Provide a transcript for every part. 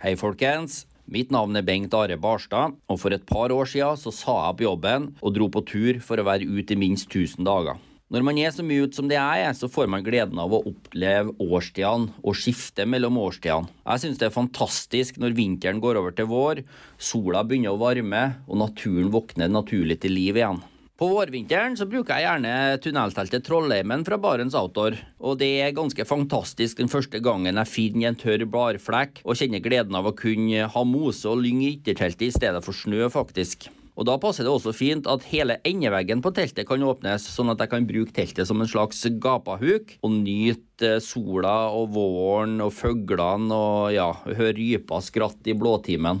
Hei, folkens. Mitt navn er Bengt Are Barstad, og for et par år siden så sa jeg opp jobben og dro på tur for å være ute i minst 1000 dager. Når man er så mye ute som det jeg er, så får man gleden av å oppleve årstidene og skifte mellom årstidene. Jeg synes det er fantastisk når vinteren går over til vår, sola begynner å varme og naturen våkner naturlig til liv igjen. På vårvinteren så bruker jeg gjerne tunnelteltet Trollheimen fra Barents Outdoor. Og det er ganske fantastisk den første gangen jeg finner en tørr bladflekk og kjenner gleden av å kunne ha mose og lyng i ytterteltet i stedet for snø, faktisk. Og Da passer det også fint at hele endeveggen på teltet kan åpnes, sånn at jeg kan bruke teltet som en slags gapahuk og nyte sola og våren og fuglene og ja, høre rypa skratt i blåtimen.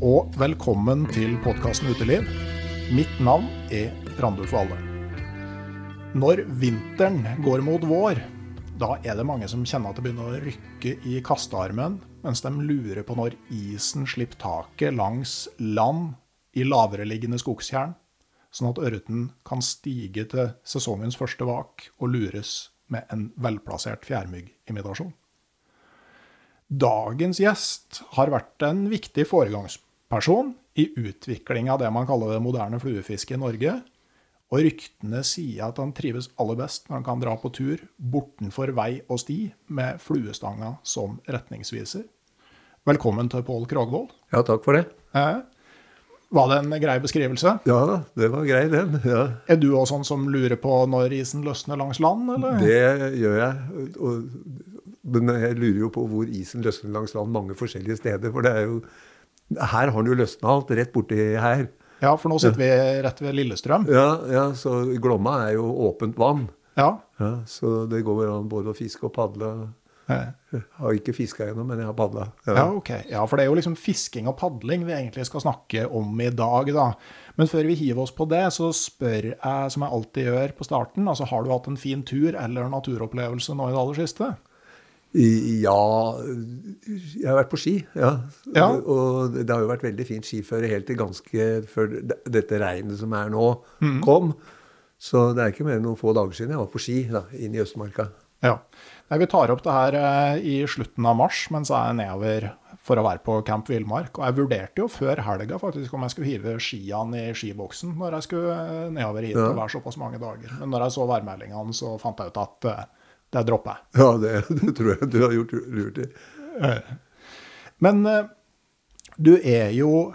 og velkommen til podkasten Uteliv. Mitt navn er Randulf Valle. Når vinteren går mot vår, da er det mange som kjenner at det begynner å rykke i kastearmen, mens de lurer på når isen slipper taket langs land i lavereliggende skogstjern, sånn at ørreten kan stige til sesongens første vak og lures med en velplassert fjærmyggimitasjon. Dagens gjest har vært en viktig foregangsperson i utvikling av det man kaller det moderne fluefiske i Norge. Og ryktene sier at han trives aller best når han kan dra på tur bortenfor vei og sti med fluestanga som retningsviser. Velkommen til Pål Krogvold. Ja, takk for det. Eh, var det en grei beskrivelse? Ja, det var grei, den. Ja. Er du også sånn som lurer på når isen løsner langs land, eller? Det gjør jeg. Og men jeg lurer jo på hvor isen løsner langs land mange forskjellige steder. For det er jo Her har den jo løsna alt, rett borti her. Ja, for nå sitter vi rett ved Lillestrøm. Ja, ja så Glomma er jo åpent vann. Ja. ja så det går an både å fiske og padle. Jeg har ikke fiska ennå, men jeg har padla. Ja. ja. ok. Ja, For det er jo liksom fisking og padling vi egentlig skal snakke om i dag, da. Men før vi hiver oss på det, så spør jeg, som jeg alltid gjør på starten, altså har du hatt en fin tur eller naturopplevelse nå i det aller siste? Ja Jeg har vært på ski, ja. ja. Og det har jo vært veldig fint skiføre helt til ganske før dette regnet som er nå, mm. kom. Så det er ikke mer enn noen få dager siden jeg var på ski da, inn i Østmarka. Ja. Nei, vi tar opp det her eh, i slutten av mars mens jeg er nedover for å være på Camp Villmark. Og jeg vurderte jo før helga faktisk om jeg skulle hive skiene i skiboksen når jeg skulle eh, nedover hit og være såpass mange dager. Men når jeg så værmeldingene, så fant jeg ut at uh, det dropper jeg. Ja, det, det, tror jeg du har gjort lurt i. Men uh, du er jo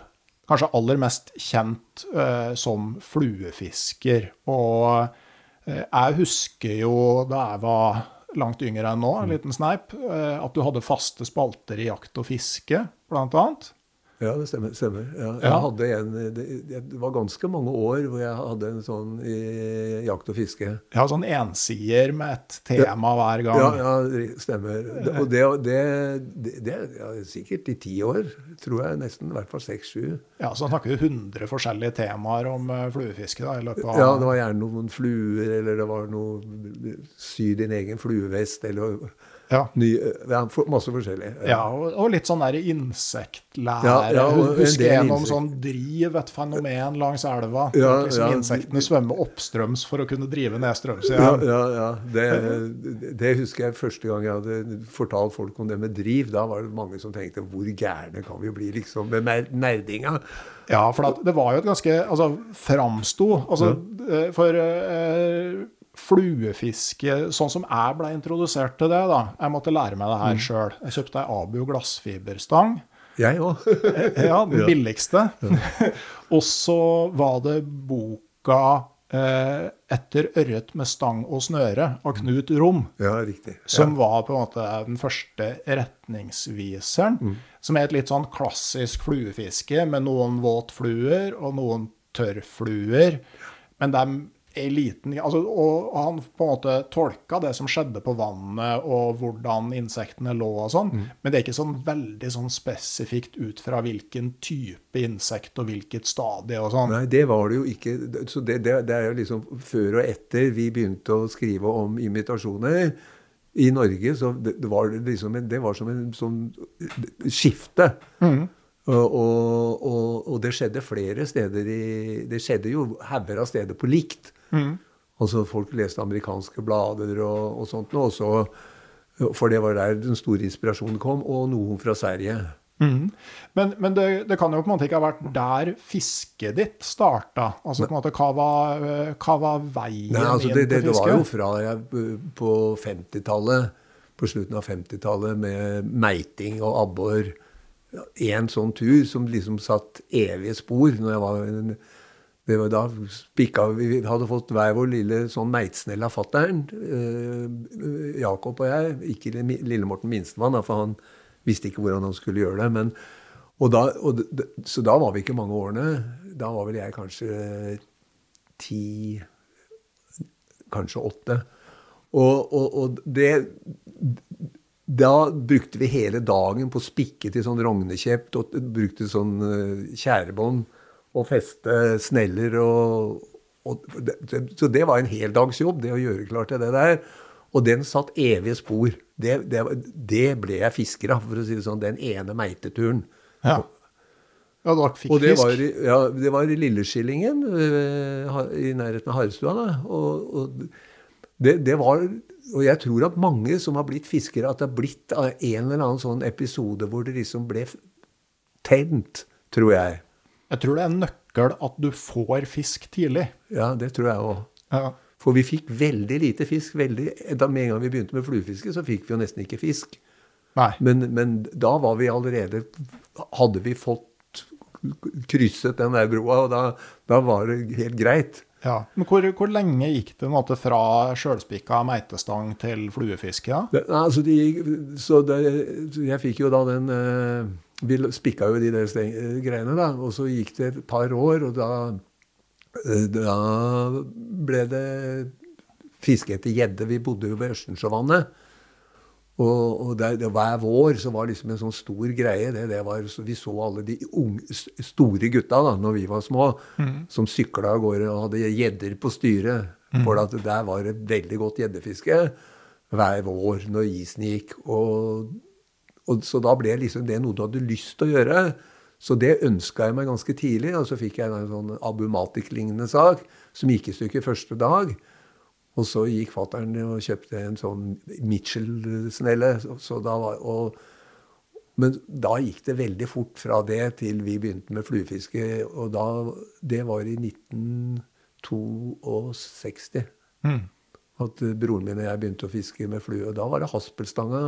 kanskje aller mest kjent uh, som fluefisker. Og uh, jeg husker jo da jeg var langt yngre enn nå, en liten sneip, at du hadde faste spalter i jakt og fiske, blant annet. Ja, det stemmer. stemmer. Ja, jeg hadde en, det, det, var ganske mange år hvor jeg hadde en sånn i jakt og fiske. Ja, sånn ensider med et tema ja, hver gang. Ja, ja stemmer. Og det, det, det, ja, sikkert i ti år, tror jeg. Nesten. I hvert fall seks-sju. Ja, Så snakker du 100 forskjellige temaer om uh, fluefiske da, i løpet av Ja, det var gjerne noen fluer, eller det var noe Sy din egen fluevest, eller ja. Ny, ja, masse forskjellig. Ja, og, og litt sånn der insektlære. Ja, ja, Husker gjennom sånn driv, et fenomen langs elva. Ja, liksom ja, Insektene svømmer oppstrøms for å kunne drive nedstrøms igjen. Ja, ja, det, det, husker jeg første gang jeg hadde fortalt folk om det med driv. Da var det mange som tenkte hvor gærne kan vi bli liksom med nerdinga? Ja, for det var jo et ganske Altså, framsto altså, eh, For eh, fluefiske Sånn som jeg ble introdusert til det, da. Jeg måtte lære meg det her mm. sjøl. Jeg kjøpte ei Abu glassfiberstang. Jeg òg. ja, den billigste. og så var det boka eh, 'Etter ørret med stang og snøre' av Knut Rom. Ja, riktig. Som var på en måte den første retningsviseren. Mm. Som er et litt sånn klassisk fluefiske med noen våtfluer og noen tørrfluer. Men de er liten altså, Og han på en måte tolka det som skjedde på vannet, og hvordan insektene lå og sånn. Mm. Men det er ikke sånn veldig sånn spesifikt ut fra hvilken type insekt og hvilket stadie og sånn. Nei, det var det jo ikke. Så det, det, det er jo liksom før og etter vi begynte å skrive om imitasjoner i Norge, så det, det var liksom en, det var som en sånn skifte. Mm. Og, og, og, det skjedde flere steder i Det skjedde jo hauger av steder på likt. Mm. Altså Folk leste amerikanske blader og, og sånt Og så, for det var der den store inspirasjonen kom. Og noen fra Sverige. Mm. Men, men det, det, kan jo på en måte ikke ha vært der fisket ditt starta? Altså på en måte, Hva var, hva var veien Nei, altså, det, inn til det var jo fra jeg på 50-tallet, på slutten av 50-tallet, med meiting og abbor. En sånn tur som liksom satt evige spor. når jeg var en det var da spikka Vi hadde fått hver vår lille sånn meitsnell av fatter'n. Eh, Jakob og jeg. Ikke lille Morten Minstemann, for han visste ikke hvordan han skulle gjøre det. Men, og da, og så da var vi ikke mange årene. Da var vel jeg kanskje ti Kanskje åtte. Og, og, og det Da brukte vi hele dagen på å spikke til sånn rognekjept og brukte sånn tjærebånd og feste sneller og, og det, Så det var en heldagsjobb, det å gjøre klart til det der. Og den satt evige spor. Det, det, det ble jeg fisker av, for å si det sånn. Den ene meiteturen. Ja. Ja, og det var, ja, det var i Lilleskillingen, øh, i nærheten av Harestua. da. Og, og det, det var Og jeg tror at mange som har blitt fiskere, at det har blitt en eller annen sånn episode hvor det liksom ble tent, tror jeg. Jeg tror det er en nøkkel at du får fisk tidlig. Ja, det tror jeg òg. Ja. For vi fikk veldig lite fisk. veldig, da Med en gang vi begynte med fluefiske, så fikk vi jo nesten ikke fisk. Men, men da var vi allerede Hadde vi fått krysset den der broa, og da, da var det helt greit. Ja. Men hvor, hvor lenge gikk det måte, fra sjølspikka meitestang til fluefiske? Ja? Det, altså de, så det, jeg fikk jo da den eh, Vi spikka jo de der eh, greiene, da. Og så gikk det et par år, og da, eh, da ble det fiske etter gjedde. Vi bodde jo ved Østensjøvannet. Og, og der, det, hver vår så var liksom en sånn stor greie. Det, det var, så vi så alle de unge, store gutta da når vi var små, som sykla av gårde og hadde gjedder på styret. For at der var det veldig godt gjeddefiske hver vår når isen gikk. Og, og, så da ble liksom det noe du hadde lyst til å gjøre. Så det ønska jeg meg ganske tidlig. Og så fikk jeg en sånn Abumatic-lignende sak som gikk i stykker første dag. Og så gikk fattern og kjøpte en sånn Mitchell-snelle. Så, så da var, og, men da gikk det veldig fort fra det til vi begynte med fluefiske. Og da, det var i 1962 at eh, broren min og jeg begynte å fiske med flue. Og da var det haspelstanga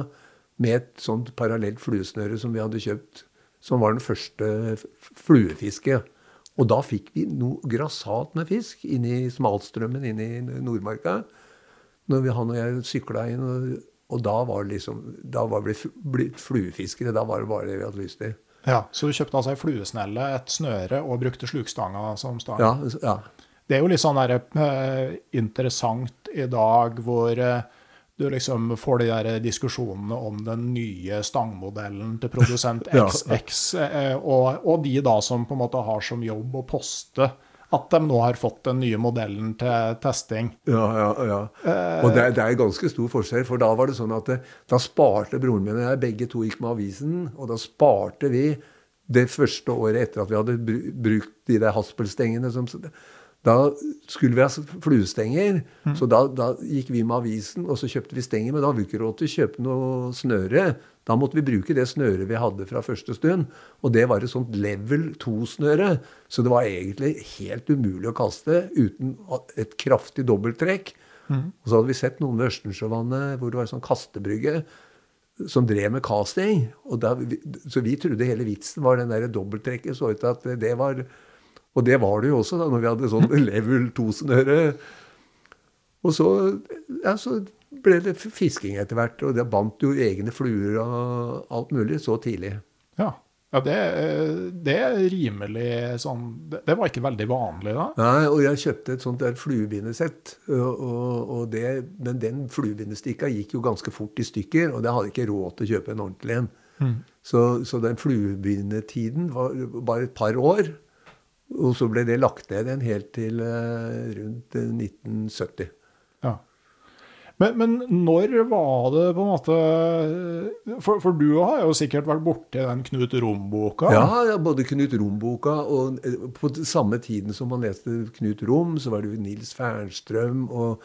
med et sånt parallelt fluesnøre som vi hadde kjøpt, som var den første fluefiske. fluefisket. Og da fikk vi noe grassat med fisk inn i smalstrømmen inn i Nordmarka. Når vi, han og jeg sykla inn, og, og da var det liksom Da var vi blitt fluefiskere. Da var det bare det vi hadde lyst til. Ja, Så du kjøpte altså ei fluesnelle, et snøre og brukte slukstanga som stang? Ja, ja. Det er jo litt sånn der, eh, interessant i dag hvor eh, du liksom får de der diskusjonene om den nye stangmodellen til produsent XX, eh, og, og de da som på en måte har som jobb å poste at de nå har fått den nye modellen til testing. Ja, ja, ja. Og det det er ganske stor forskjell, for da var det sånn at det, da sparte broren min og jeg, begge to gikk med avisen, og da sparte vi det første året etter at vi hadde brukt de der haspelstengene som Da skulle vi ha fluestenger, så da, da gikk vi med avisen, og så kjøpte vi stenger, men da hadde vi ikke råd til å kjøpe noe snøre. Da måtte vi bruke det snøret vi hadde fra første stund, og det var et sånt level 2-snøre, så det var egentlig helt umulig å kaste uten et kraftig dobbelttrekk. Og så hadde vi sett noen ved Østensjøvannet hvor det var en sånn kastebrygge som drev med casting. Og da, så vi trodde hele vitsen var den der dobbelttrekket. Så ut til at det var Og det var det jo også da når vi hadde sånn level 2-snøre. Og så, ja, så ble det fisking etter hvert. Og det bandt jo egne fluer og alt mulig så tidlig. Ja. Ja, det, det, er rimelig sånn det, det, var ikke veldig vanlig da? Nei, og jeg kjøpte et sånt der fluebindesett. Og, og det, men den fluebindestikka gikk jo ganske fort i stykker, og det hadde ikke råd til å kjøpe en ordentlig en. Mm. Så, så, den fluebindetiden var bare et par år. Og så ble det lagt ned igjen helt til uh, rundt 1970. Ja. Men, men, når var det på en måte For, for du har jo sikkert vært borti den Knut Rom-boka? Ja, både Knut Rom-boka og eh, på samme tiden som man leste Knut Rom, så var det jo Nils Fernstrøm og,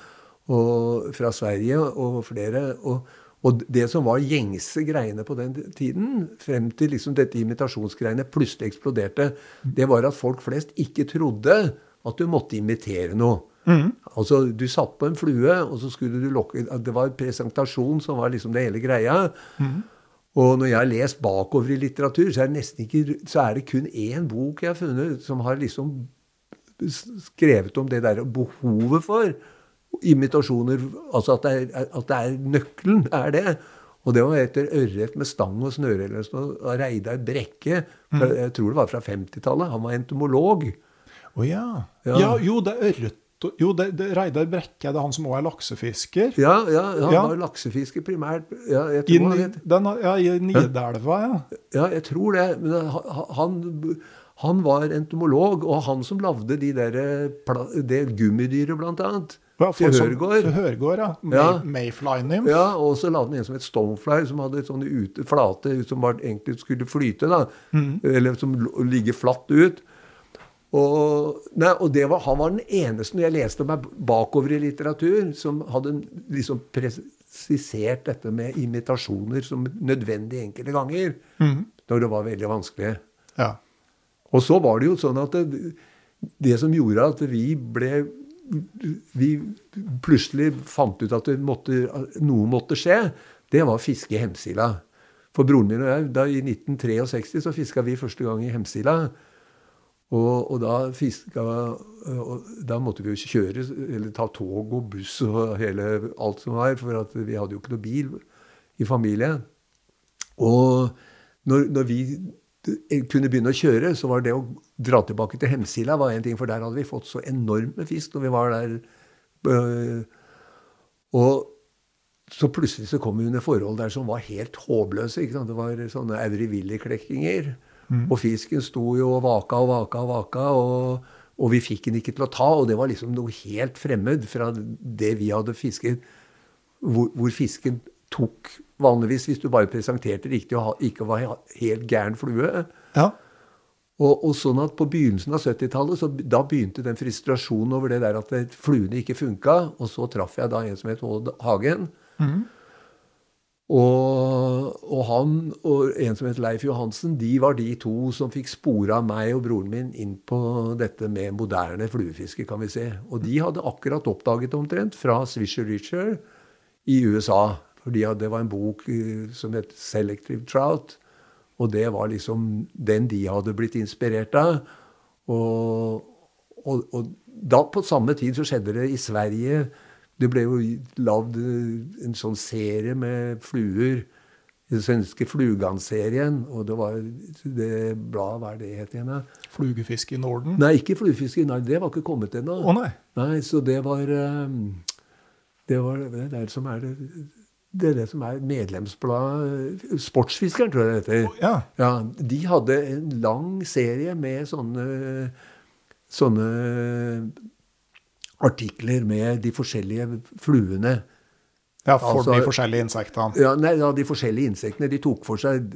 og, fra Sverige og flere. Og, og, det som var gjengse greiene på den tiden, frem til liksom dette imitasjonsgreiene plutselig eksploderte, det var at folk flest ikke trodde at du måtte imitere noe. Mm. Altså, Du satt på en flue, og så skulle du lokke Det var presentasjon som var liksom det hele greia. Mm. Og når jeg har lest bakover i litteratur, så er det ikke, så er det kun én bok jeg har funnet som har liksom skrevet om det der behovet for imitasjoner. Altså at det er, at det er nøkkelen er det. Og det var etter ørret med stang og snøreløs av Reidar Brekke. Fra, mm. Jeg tror det var fra 50-tallet. Han var entomolog. Å oh, ja. ja. ja. Jo, det er ørret jo, det, det, Reidar Brekke er det han som òg er laksefisker? Ja, ja han ja. var laksefisker primært. Ja, I, den, ja, i Nidelva, ja. Ja, jeg tror det. Men han, han var entomolog, og han som lagde de der, det gummidyret, blant annet. Til Hørgård. Til Hørgård, ja. May, ja. Mayfly-nymf. Ja, og så lagde han en som het Stonefly, som hadde sånne ute, flate som var, egentlig skulle flyte. da, mm. Eller som ligger flatt ut. Og, nei, og var, han var den eneste, når jeg leste meg bakover i litteratur, som hadde liksom presisert dette med imitasjoner som nødvendig enkelte ganger. Mm. Når det var veldig vanskelig. Ja. Og så var det jo sånn at det, det som gjorde at vi ble Vi plutselig fant ut at måtte, noe måtte skje, det var å fiske i Hemsila. For broren min og jeg, da i 1963 så fiska vi første gang i Hemsila. Og, og da fiska og Da måtte vi jo kjøre, eller ta tog og buss og hele, alt som var, for vi hadde jo ikke noe bil i familien. Og når, når, vi kunne begynne å kjøre, så var det å dra tilbake til Hemsila var en ting, for der hadde vi fått så enorme fisk når vi var der. Og så plutselig så kom vi under forhold der som var helt håpløse. Det var sånne Auri Willy-klekkinger. Mm. Og fisken sto jo og vaka og vaka og vaka, og, og, vi fikk den ikke til å ta. Og det var liksom noe helt fremmed fra det vi hadde fisket, hvor, hvor fisken tok vanligvis, hvis du bare presenterte riktig og ikke var helt gæren flue. Ja. Og, og, sånn at På begynnelsen av 70-tallet så da begynte den frustrasjonen over det der at fluene ikke funka. Og så traff jeg da en som het Odd Hagen. Mm. Og, og, han og en som het Leif Johansen, de var de to som fikk spora meg og broren min inn på dette med moderne fluefiske, kan vi se. Og de hadde akkurat oppdaget omtrent fra Swisher Richer i USA. Fordi det var en bok eh, som het Selective Trout. Og det var liksom den de hadde blitt inspirert av. Og, og, og da på samme tid så skjedde det i Sverige det ble jo lagd eh, en sånn serie med fluer. Den svenske Flugan-serien. Og det var det bladet Hva er det het igjen? Flugefiske i Norden? Nei, ikke Flugefiske i Norden. Det var ikke kommet ennå. Oh, nei. nei. Så det var ehm, Det var det der som er det det er det som er medlemsbladet Sportsfiskeren, tror jeg det heter. Ja. ja. De hadde en lang serie med sånne, sånne artikler med de forskjellige fluene. Ja, for altså, de forskjellige insektene? Ja, nei, ja, de forskjellige insektene. De tok for seg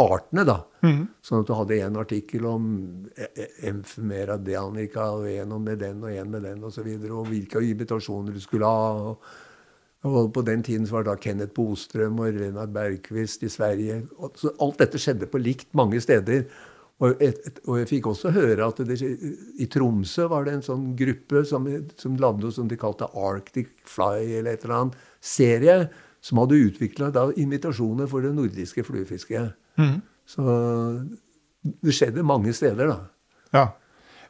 artene, da. Mm. Sånn at du hadde en artikkel om Emphemera dianica, og om med den og en med den, osv. Og, så videre, og hvilke imitasjoner du skulle ha. Og, og på den tiden så var det da Kenneth Bostrøm og Renard Bergqvist i Sverige. Så alt dette skjedde på likt mange steder. Og, et, et, og, jeg fikk også høre at det, i Tromsø var det en sånn gruppe som, som lagde noe som de kalte Arctic Fly, eller et eller annet serie, som hadde utvikla invitasjoner for det nordiske fluefisket. Mm. Så det skjedde mange steder, da. Ja.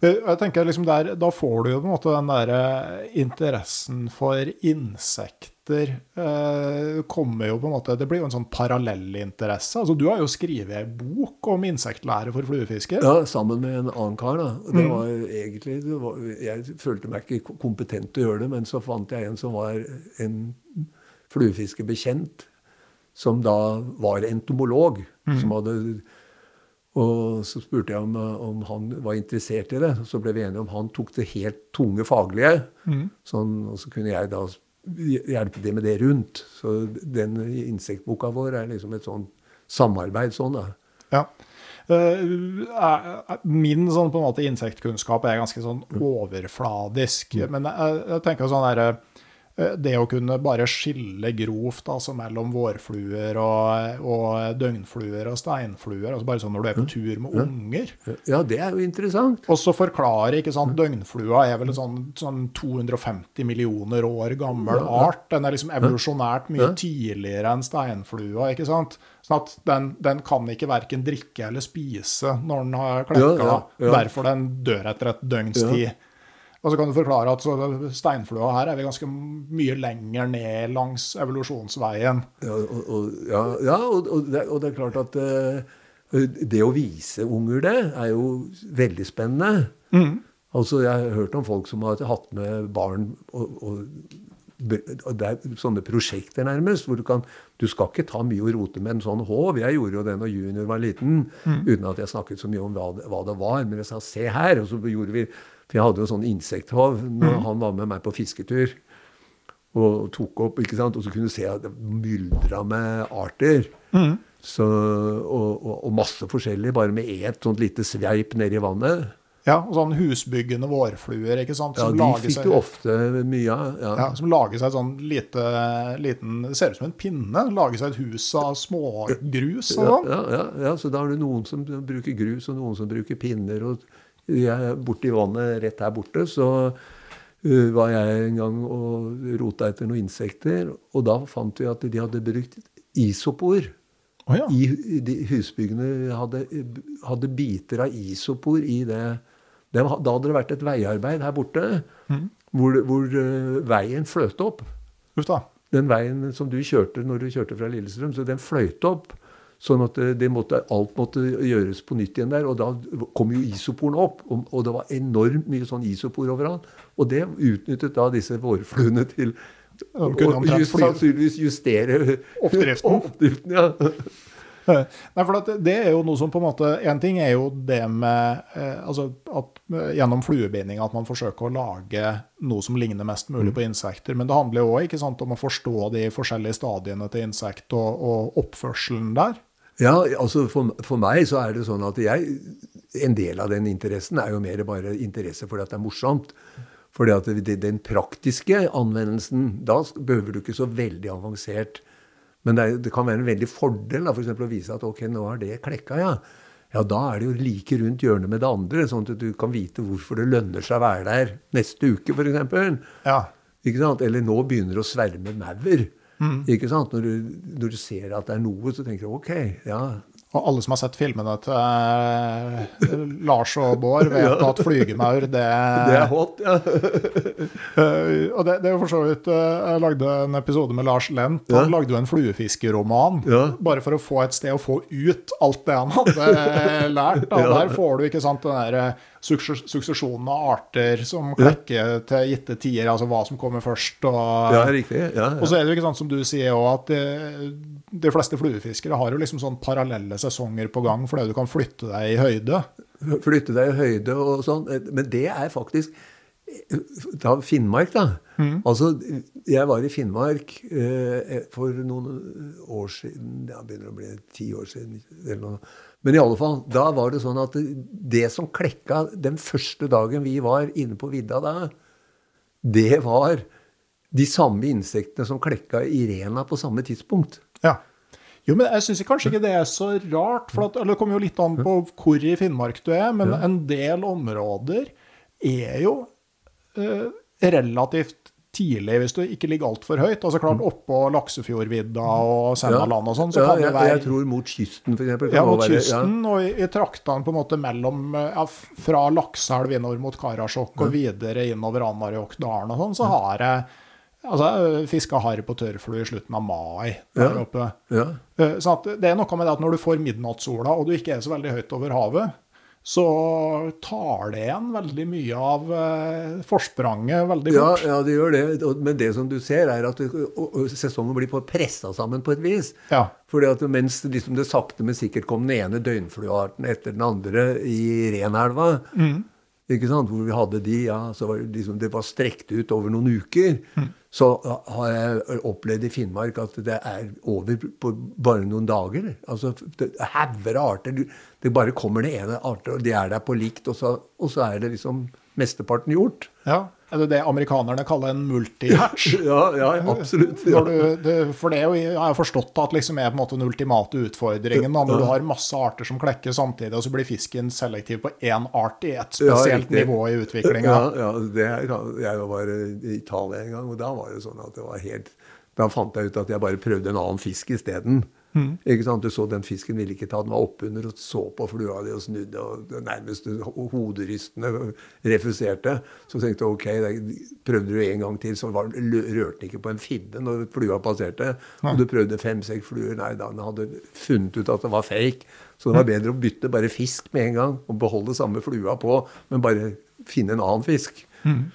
Jeg tenker liksom der, Da får du jo på en måte den der interessen for insekter eh, kommer jo på en måte, Det blir jo en sånn parallellinteresse. Altså, du har jo skrevet en bok om insektlære for fluefisker. Ja, sammen med en annen kar. da. Det var egentlig, det var, Jeg følte meg ikke kompetent til å gjøre det, men så fant jeg en som var en fluefiskebekjent, som da var entomolog. som hadde og så spurte jeg om, om, han var interessert i det. Så ble vi enige om han tok det helt tunge faglige. Mm. Sånn, og så kunne jeg da hjelpe det med det rundt. Så den insektboka vår er liksom et sånn samarbeid sånn, da. Ja. Uh, min sånn på en måte insektkunnskap er ganske sånn mm. overfladisk. Mm. Men jeg, jeg tenker sånn derre Eh, det å kunne bare skille grovt altså mellom vårfluer og, og døgnfluer og steinfluer, altså bare sånn når du er på tur med unger. Ja, det er jo interessant. Og så forklare, ikke sant, Døgnflua er vel en sånn, sånn 250 millioner år gammel art. Den er liksom evolusjonært mye tidligere enn steinflua. ikke sant? Sånn at den, den kan ikke verken drikke eller spise når den har klekka. Derfor den dør etter et døgns tid. Og så kan du forklare at steinflua her er vi ganske mye lenger ned langs evolusjonsveien. Ja, og, og, ja, ja, og, det, og, det, er klart at uh, det å vise unger det, er jo veldig spennende. Mm. Altså, Jeg har hørt om folk som har hatt med barn og, det er sånne prosjekter, nærmest, hvor du kan Du skal ikke ta mye og rote med en sånn håv. Jeg gjorde jo det når junior var liten, mm. uten at jeg snakket så mye om hva det, hva det var. Men jeg sa 'se her', og så gjorde vi for jeg hadde jo sånn insekthov når mm. han var med meg på fisketur. Og tok opp, ikke sant? og så kunne du se at det myldra med arter. Mm. Så, og, og, og, masse forskjellig, bare med ett sånt lite sveip nedi vannet. Ja, og sånn husbyggende vårfluer, ikke sant? Som ja, de fikk jo ofte mye av. Ja. ja. som lager seg et sånn lite, liten Det ser ut som en pinne. Lager seg et hus av smågrus og sånn. Ja, ja, ja, så da er det noen som bruker grus, og noen som bruker pinner. og borti vannet rett her borte, så uh, var jeg en gang og rota etter noen insekter. Og da fant vi at de hadde brukt isopor. Oh, ja. I, de husbyggene hadde, hadde, biter av isopor i det. det da hadde det vært et veiarbeid her borte mm. hvor, hvor uh, veien fløt opp. Ufta. Den veien som du kjørte når du kjørte fra Lillestrøm, så den fløyte opp. Sånn at det måtte, alt måtte gjøres på nytt igjen der. Og da kom jo isoporen opp. Og, og det var enormt mye sånn isopor overalt. Og det utnyttet da disse vårfluene til å just, sannsynligvis justere oppdriften. oppdriften ja. Nei, for det er jo noe som på en måte En ting er jo det med eh, altså at eh, gjennom fluebinding at man forsøker å lage noe som ligner mest mulig mm. på insekter. Men det handler jo òg om å forstå de forskjellige stadiene til insekt og, og oppførselen der. Ja, altså for, for, meg så er det sånn at jeg En del av den interessen er jo mer bare interesse fordi at det er morsomt. Fordi at det, den praktiske anvendelsen, da behøver du ikke så veldig avansert. Men det, er, det kan være en veldig fordel da, for å vise at ok, nå har det klekka, ja. Ja, da er det jo like rundt hjørnet med det andre, sånn at du kan vite hvorfor det lønner seg å være der neste uke, f.eks. Ja. Ikke sant? Eller nå begynner det å sverme maur. Mm. Ikke sant? Når du, når du, ser at det er noe, så tenker du OK, ja. Og alle som har sett filmene til eh, Lars og Bård, vet ja. at flygemaur, det Det er hot, ja. uh, og det, det er jo for så vidt uh, Jeg lagde en episode med Lars Lent. Han ja. lagde jo en fluefiskeroman ja. bare for å få et sted å få ut alt det han hadde lært. Da. Der får du ikke sant, den der suksesjonen av arter som klekker til gitte tider, altså hva som kommer først. Og, ja, riktig. Ja, ja. og så er det jo ikke sant som du sier òg, at de, de, fleste fluefiskere har jo liksom sånn parallelle sesonger på gang fordi du kan flytte deg i høyde. Flytte deg i høyde og sånn. Men det er faktisk Ta Finnmark, da. Mm. Altså, jeg var i Finnmark eh, for noen år siden Det begynner å bli ti år siden. eller noe men i alle fall, da var det sånn at det som klekka den første dagen vi var inne på vidda da, det var de samme insektene som klekka i Rena på samme tidspunkt. Ja. Jo, men jeg syns kanskje ikke det er så rart. For at, det kommer jo litt an på hvor i Finnmark du er, men en del områder er jo eh, relativt tidlig hvis du ikke ligger altfor høyt. altså klart Oppå Laksefjordvidda og Sennaland og sånn, så ja, kan det være Jeg tror mot kysten, f.eks. Ja, mot kysten ja. og i, i, traktene på en måte mellom ja, Fra Lakseelv innover mot Karasjok og videre innover Anarjokdalen og sånn, så har jeg Altså, Fiska harr på tørrflue i slutten av mai der oppe. Så det er noe med det at når du får midnattssola, og du ikke er så veldig høyt over havet, så tar det igjen veldig mye av eh, forspranget veldig fort. Ja, ja, det gjør det. Men det som du ser, er at sesongen blir pressa sammen på et vis. Ja. Fordi at mens liksom det sakte, men sikkert kom den ene døgnfluearten etter den andre i Renelva, mm. hvor vi hadde de, ja, så var det, liksom, det var strekt ut over noen uker. Mm så har jeg opplevd i Finnmark at det er over på bare noen dager. Altså Hauger av arter. Det bare kommer det ene arter, og de er der på likt, og så, og så er det liksom mesteparten gjort. Ja. Er det det amerikanerne kaller en multi-hatch? ja, ja, absolutt. Ja. Du, du, for det er jo, jeg har forstått at liksom er på en måte den ultimate utfordringen. Da, når ja. du har masse arter som klekker samtidig, og så blir fisken selektiv på én art i et spesielt nivå i utviklinga. Ja, ja det, jeg var i Italia en gang, og da var det sånn at det var helt Da fant jeg ut at jeg bare prøvde en annen fisk isteden. Mm. Ikke sant? Du så den fisken ville ikke ta, den var oppunder og så på flua di og snudde og nærmest hoderystende refuserte. Så tenkte jeg ok, prøvde du en gang til, så var, rørte den ikke på en fibbe når flua passerte. Og du prøvde fem-seks fluer, nei da, den hadde funnet ut at det var fake. Så det var bedre å bytte bare fisk med en gang og beholde samme flua på, men bare finne en annen fisk. Mm.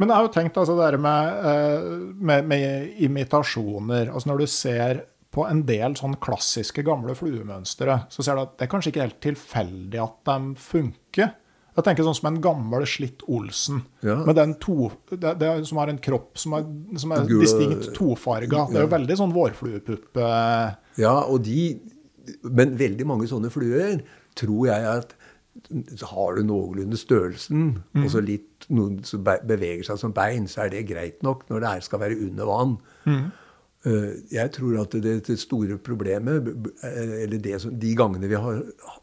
Men jeg har jo tenkt altså det med, eh, med, med imitasjoner. altså Når du ser på en del sånn klassiske gamle fluemønstre, så ser du at det er kanskje ikke helt tilfeldig at de funker. Jeg tenker sånn som en gammel, slitt Olsen, ja. med den to, det, det, som har en kropp som er, som er distinkt tofarga. Det er jo veldig sånn vårfluepuppe. Ja, og de Men veldig mange sånne fluer tror jeg at har du noenlunde størrelsen, mm. og så litt noen som beveger seg som bein, så er det greit nok når det skal være under vann. Mm. Eh, jeg tror at det, det store problemet, eller det, de gangene vi har,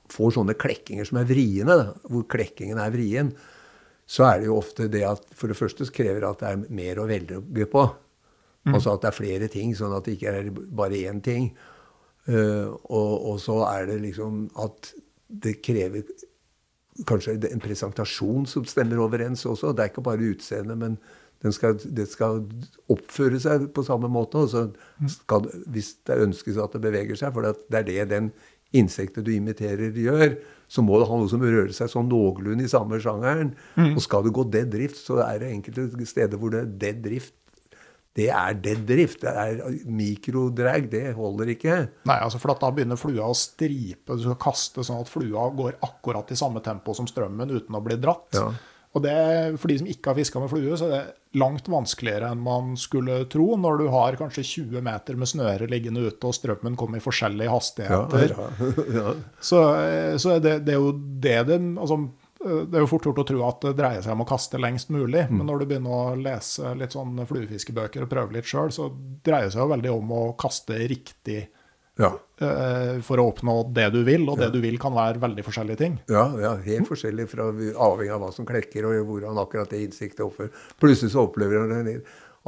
får sånne klekkinger som er vriene, hvor klekkingen er vrien, så er det jo ofte det at for det første krever at det er mer å velge på. Mm. Altså at det er flere ting, sånn at det ikke er bare én ting. Uh, og, og, så er det liksom at det krever kanskje en presentasjon som stemmer overens også. Det er ikke bare utseendet, men skal, det skal oppføre seg på samme måte. Og så skal, hvis det ønskes at det beveger seg, for det er det den insektet du imiterer, gjør, så må det ha noe som rører seg sånn noenlunde i samme sjangeren. Mm. Og skal det gå dead drift, så er det enkelte steder hvor det er dead drift det er dead drift. Det er mikrodrag. Det holder ikke. Nei, altså for da begynner flua å stripe. Du skal kaste sånn at flua går akkurat i samme tempo som strømmen uten å bli dratt. Ja. Og det, For de som ikke har fiska med flue, så er det langt vanskeligere enn man skulle tro når du har kanskje 20 meter med snøre liggende ute, og strømmen kommer i forskjellige hastigheter. Ja, ja, ja. Så, så det, det, er jo det det altså, det er jo fort gjort å tro at det dreier seg om å kaste lengst mulig, mm. men når du begynner å lese litt sånn fluefiskebøker og prøve litt sjøl, så dreier det seg jo veldig om å kaste riktig ja. Eh, for å oppnå det du vil, og det du vil kan være veldig forskjellige ting. Ja, ja helt forskjellig, fra, avhengig av hva som klekker, og hvordan akkurat det innsiktet oppfører. Plutselig så opplever han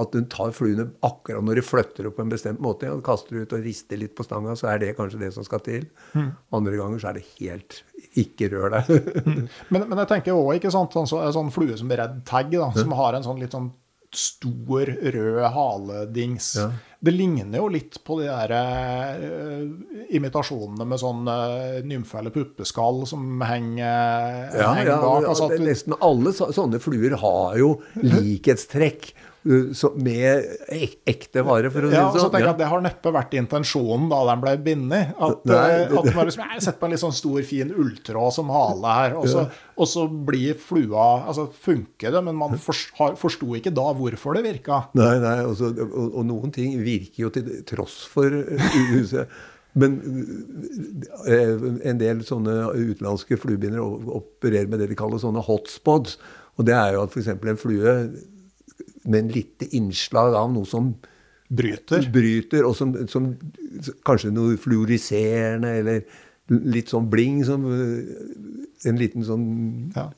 at hun tar fluene akkurat når de flytter opp på en bestemt måte. Ja, kaster ut og rister litt på stanga, så er det kanskje det som skal til. Mm. Andre ganger så er det helt ikke rør deg. mm. men, men, jeg tenker òg, ikke sant, sånn, en sånn flue som Redd Tag, da, som har en sånn litt sånn stor, rød haledings. Ja. Det ligner jo litt på de der uh, imitasjonene med sånn uh, nymfe- eller puppeskall som henger, ja, henger bak. Altså nesten alle sånne fluer har jo likhetstrekk. Uh, med ek ekte vare, for å si det sånn. Så tenker jeg at Det har neppe vært intensjonen da den ble bindet. At, Nei, det, at man liksom, jeg setter på en litt sånn stor, fin ulltråd som hale her, og så, ja. og så blir flua altså Funker det, men man forsto ikke da hvorfor det virka. Nei, nei, også, og, og, noen ting virker jo til tross for huset. Men en del sånne utenlandske fluebindere opererer med det de kaller sånne hotspots. Og det er jo at f.eks. en flue med en lite innslag av noe som bryter, bryter og som, som, kanskje noe fluoriserende eller litt sånn bling som En liten sånn ja.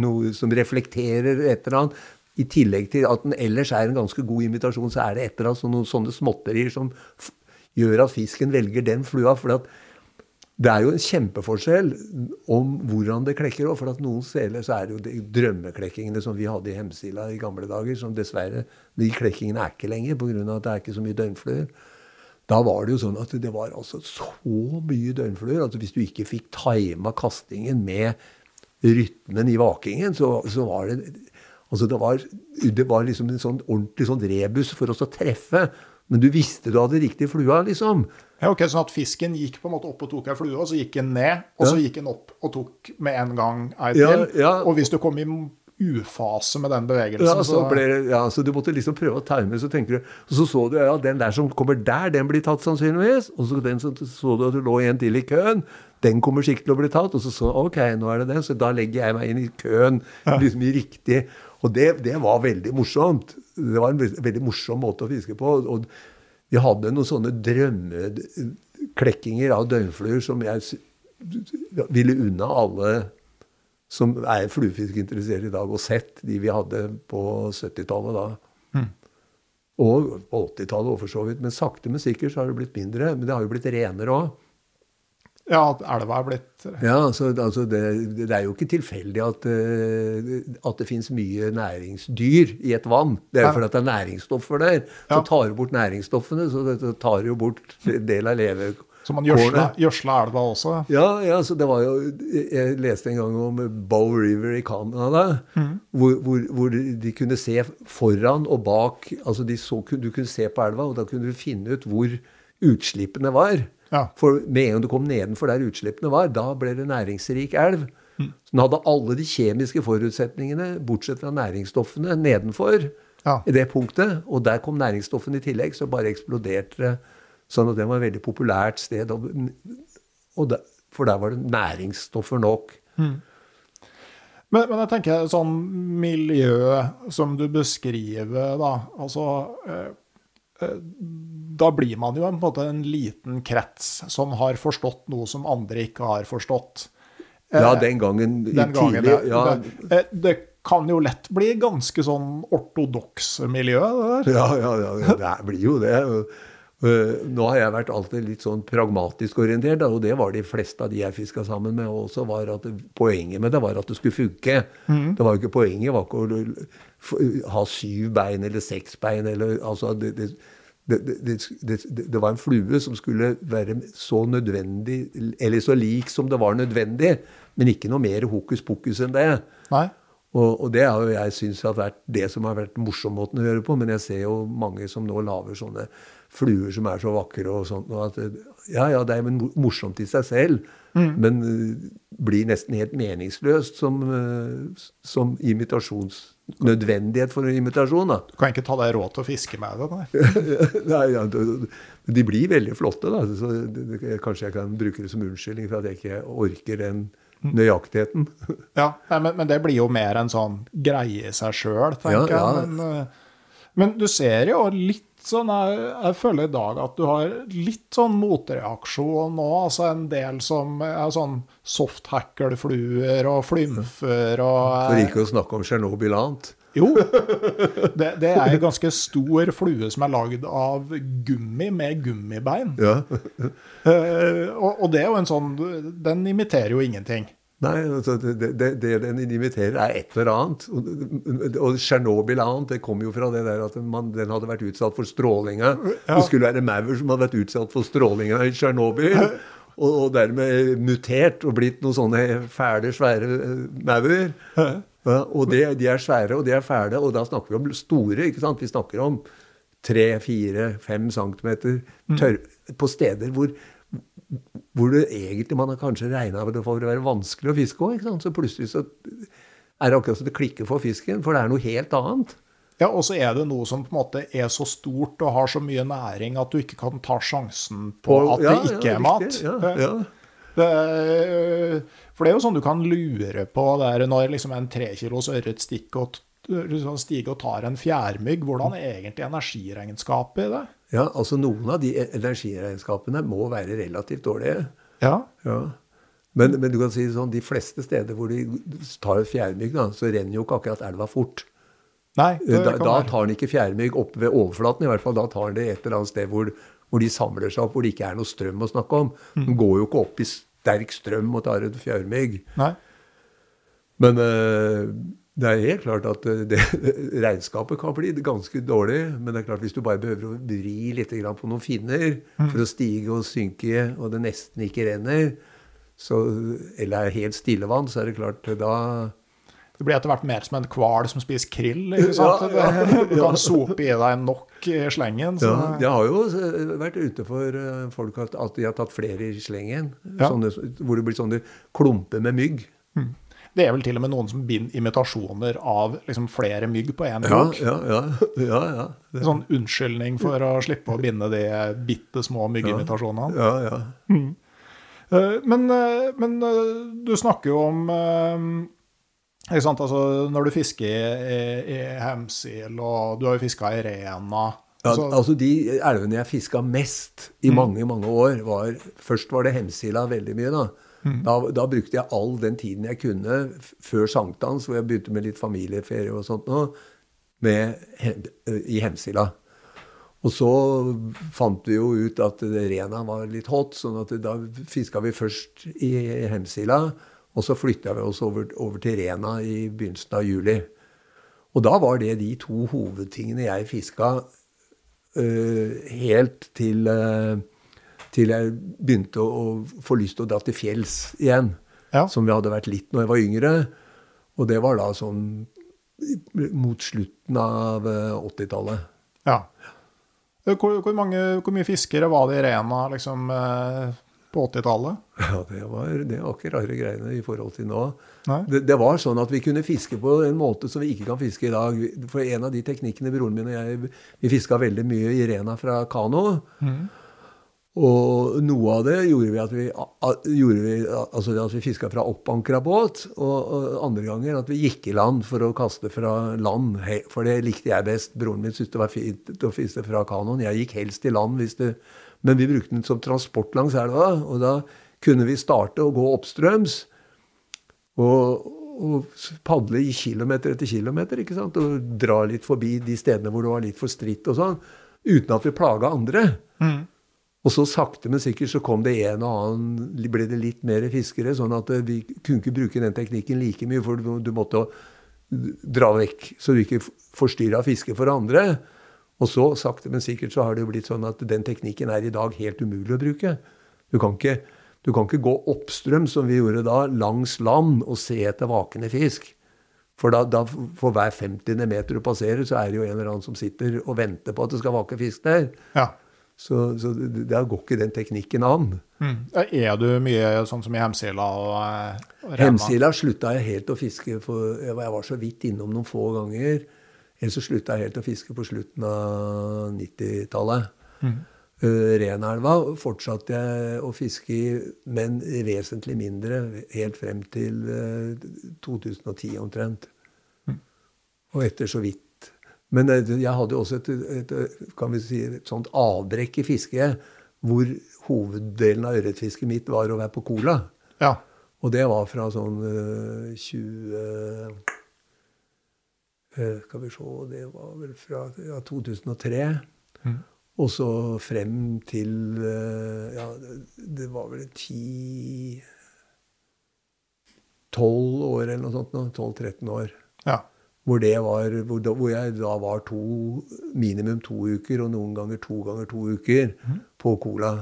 Noe som reflekterer et eller annet. i tillegg til at den ellers er en ganske god imitasjon, så er det et eller annet noen sånne småtterier som gjør at fisken velger den flua. for at det er jo en kjempeforskjell om hvordan det klekker òg. For at noen steder så er det jo de drømmeklekkingene som vi hadde i Hemsila i gamle dager, som dessverre De klekkingene er ikke lenger pga. at det er ikke så mye døgnfluer. Da var det jo sånn at det var altså så mye døgnfluer at hvis du ikke fikk tima kastingen med rytmen i vakingen, så, så var det Altså det var, det var liksom en sånn ordentlig sånn rebus for oss å treffe. Men du visste du hadde riktig flua, liksom. Ja, ok, Sånn at fisken gikk på en måte opp og tok ei flue, og så gikk den ned, og ja. så gikk den opp og tok med en gang ei til. Ja, ja. Og hvis du kom i ufase med den bevegelsen. Ja, så, ble, ja, så du måtte liksom prøve å time, så tenker du, og så så du ja, den der som kommer der, den blir tatt sannsynligvis. Og så den så, så du at det lå en til i køen. Den kommer sikkert til å bli tatt. Og så så ok, nå er det den. Så da legger jeg meg inn i køen liksom i riktig Og det, det var veldig morsomt. Det var en veldig morsom måte å fiske på. og vi hadde noen sånne drømmeklekkinger av døgnfluer som jeg ville unna alle som er fluefiskinteressert i dag, og sett de vi hadde på 70-tallet da. Mm. Og 80-tallet òg, for så vidt. Men sakte, men sikkert så har det blitt mindre. Men det har jo blitt renere òg. Ja, at elva er blitt Ja, altså, altså det, det, er jo ikke tilfeldig at, uh, at det finnes mye næringsdyr i et vann. Det er jo fordi det er næringsstoffer der. Så tar du bort næringsstoffene, så det, tar du jo bort en del av levekårene. Så man gjødsla elva også? Ja, ja så det var jo Jeg leste en gang om Bow River i Canada, mm. hvor, hvor, hvor, de kunne se foran og bak altså så, Du kunne se på elva, og da kunne du finne ut hvor utslippene var. Ja. For med en gang du kom nedenfor der utslippene var, da ble det næringsrik elv. Mm. Så den hadde alle de kjemiske forutsetningene, bortsett fra næringsstoffene, nedenfor ja. i det punktet. Og der kom næringsstoffene i tillegg, så bare eksploderte det. Sånn at det var et veldig populært sted. Der, for der var det næringsstoffer nok. Mm. Men, men, jeg tenker sånn miljø som du beskriver, da. Altså eh da blir man jo en, en, en, liten krets som har forstått noe som andre ikke har forstått. Ja, eh, den gangen. Den gangen tidlig, ja. det, eh, det, kan jo lett bli ganske sånn ortodoks miljø, det der. Ja, ja, ja, det blir jo det. Eh, nå har jeg vært alltid litt sånn pragmatisk orientert, og det var de fleste av de jeg fiska sammen med også. var at Poenget med det var at det skulle funke. Mm. Det var jo ikke Poenget var ikke å ha syv bein eller seks bein. eller altså det, det det, det, det, var en flue som skulle være så nødvendig, eller så lik som det var nødvendig, men ikke noe mer hokus pokus enn det. Nei. Og, og det har jo jeg syns har vært det som har vært morsommåten å gjøre på. Men jeg ser jo mange som nå lager sånne fluer som er så vakre og sånt. Og at, ja, ja, det er morsomt i seg selv, mm. men uh, blir nesten helt meningsløst som, uh, som imitasjons nødvendighet for imitasjon. Da. Du kan ikke ta deg råd til å fiske med det? Nei, nei ja, de blir veldig flotte. Da. Så kanskje jeg kan bruke det som unnskyldning for at jeg ikke orker den nøyaktigheten. ja, men, men, det blir jo mer en sånn greie seg sjøl, tenker ja, ja. jeg. Men, eh, men, du ser jo litt sånn jeg, jeg, føler i dag at du har litt sånn motreaksjon òg. Altså en del som er sånn softhackelfluer og flymfer og For ikke å snakke om Tsjernobyl annet. Jo. Det, det, er en ganske stor flue som er lagd av gummi med gummibein. Ja. uh, og, og, det er jo en sånn Den imiterer jo ingenting. Nei, altså det, det, det, den imiterer, er et eller annet. Og Tsjernobyl annet, det kom jo fra det der at man, den hadde vært utsatt for strålinga. Ja. Det skulle være maur som hadde vært utsatt for strålinga i Tsjernobyl. Og, og, dermed mutert og blitt noen sånne fæle, svære maur. Ja, og det, de er svære, og de er fæle, og da snakker vi om store. ikke sant? Vi snakker om tre, fire, fem centimeter tørr, på steder hvor hvor det egentlig man har kanskje regna med det for å være vanskelig å fiske òg. Så plutselig så er det akkurat som det klikker for fisken, for det er noe helt annet. Ja, og så er det noe som på en måte er så stort og har så mye næring at du ikke kan ta sjansen på at ja, det ikke ja, er mat. Ja, ja. Det, for det er jo sånn du kan lure på der når liksom en trekilos ørret stikker og, liksom stiger og tar en fjærmygg. Hvordan er egentlig energiregnskapet i det? Ja, altså Noen av de energiregnskapene må være relativt dårlige. Ja. ja. Men, men, du kan si sånn, de fleste steder hvor de tar fjærmygg, så renner jo ikke akkurat elva fort. Nei, da, da, tar den ikke fjærmygg opp ved overflaten, i hvert fall. Da tar den det et eller annet sted hvor, hvor, de samler seg opp, hvor det ikke er noe strøm å snakke om. Mm. Går jo ikke opp i sterk strøm og tar et fjærmygg. Nei. Men uh, det er helt klart at det, regnskapet kan bli ganske dårlig. Men det er klart hvis du bare behøver å vri litt på noen finner mm. for å stige og synke, og det nesten ikke renner, så, eller er helt stille vann, så er det klart da det blir etter hvert mer som en hval som spiser krill. ikke sant? Ja, ja, du kan sope i deg nok i slengen. Så. Ja, Jeg har jo vært ute for eh, folk at de har tatt flere i slengen. Sånne, hvor det blir sånne klumper med mygg. Mm. Det er vel til og med noen som binder imitasjoner av liksom flere mygg på én krok. Ja, ja, ja, ja, Det... Sånn unnskyldning for å slippe å binde de bitte små myggimitasjonene. Ja, ja. Mm. Eh, men, eh, men, eh, du snakker jo om ikke sant? Altså, Når du fisker i, i Hemsil, og du har jo fiska i Rena ja, altså De elvene jeg fiska mest i mm. mange mange år, var Først var det Hemsila veldig mye. da. Mm. Da, da, brukte jeg all den tiden jeg kunne før sankthans, hvor jeg begynte med litt familieferie og sånt nå, med, i Hemsila. Og så fant vi jo ut at Rena var litt hot, sånn at da fiska vi først i Hemsila. Og så flytta vi oss over, over, til Rena i begynnelsen av juli. Og da var det de to hovedtingene jeg fiska uh, helt til uh, til jeg begynte å, få lyst til å dra til fjells igjen. Ja. Som vi hadde vært litt når jeg var yngre. Og det var da sånn mot slutten av 80-tallet. Eh, ja. Hvor, hvor, mange, hvor, mye fiskere var det i Rena liksom, eh, på 80-tallet? Ja, det var, det var, ikke rare greiene i forhold til nå. Det, det, var sånn at vi kunne fiske på en måte som vi ikke kan fiske i dag. For en av de teknikkene broren min og jeg vi fiska veldig mye i Rena fra kano. Mm. Og noe av det gjorde vi at vi, gjorde vi, altså vi fiska fra oppankra båt. Og, andre ganger at vi gikk i land for å kaste fra land. For det likte jeg best. Broren min syntes det var fint å fiske fra kanoen. Jeg gikk helst i land, hvis det, men vi brukte den som transport langs elva. Og da kunne vi starte å gå oppstrøms. Og, og padle i kilometer etter kilometer. ikke sant? Og dra litt forbi de stedene hvor det var litt for stritt og sånn. Uten at vi plaga andre. Mm. Og så sakte, men sikkert så kom det en og annen Ble det litt mer fiskere, sånn at eh, vi kunne ikke bruke den teknikken like mye, for du måtte dra vekk så du ikke forstyrra fisket for andre. Og så, sakte, men sikkert, så har det jo blitt sånn at den teknikken er i dag helt umulig å bruke. Du kan ikke, du kan ikke gå oppstrøm, som vi gjorde da, langs land og se etter vakende fisk. For da, da, for hver 50. meter du passerer, så er det jo en eller annen som sitter og venter på at det skal vake fisk der. Ja. Så, så da går ikke den teknikken an. Mm. Er du mye sånn som i Hemsila og, og Rema? Hemsila slutta jeg helt å fiske for Jeg var så vidt innom noen få ganger. Ellers så slutta jeg helt å fiske på slutten av 90-tallet. Mm. Uh, Renelva fortsatte jeg å fiske i, men vesentlig mindre, helt frem til uh, 2010 omtrent. Mm. Og etter så vidt men eh, jeg hadde jo også et, et, kan vi si, et sånt avbrekk i fisket hvor hoveddelen av ørretfisket mitt var å være på cola. Ja. Og det var fra sånn uh, 20 uh, Skal vi se Det var vel fra ja, 2003. Mm. Og så frem til uh, Ja, det var vel 10 12 år eller noe sånt. 12-13 år. Ja. Hvor, var, hvor, da, hvor, jeg da var to, minimum to uker, og noen ganger to ganger to uker, mm. på Cola.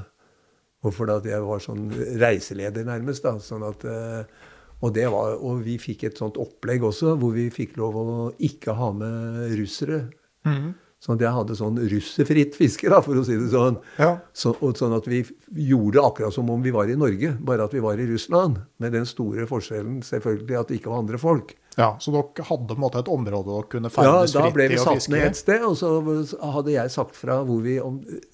Hvorfor da? At jeg var sånn reiseleder, nærmest. da, sånn at, eh, og, det var, og vi fikk et sånt opplegg også, hvor vi fikk lov å ikke ha med russere. Mm. Sånn at jeg hadde sånn russerfritt fiske, da, for å si det sånn. Ja. Så, og, sånn at vi gjorde akkurat som om vi var i Norge, bare at vi var i Russland. Med den store forskjellen selvfølgelig at det ikke var andre folk. Ja, Så dere hadde på en måte et område dere kunne ferdes fritt i og fiske? Ja, da ble vi satt ned et sted, og så hadde jeg sagt fra hvor vi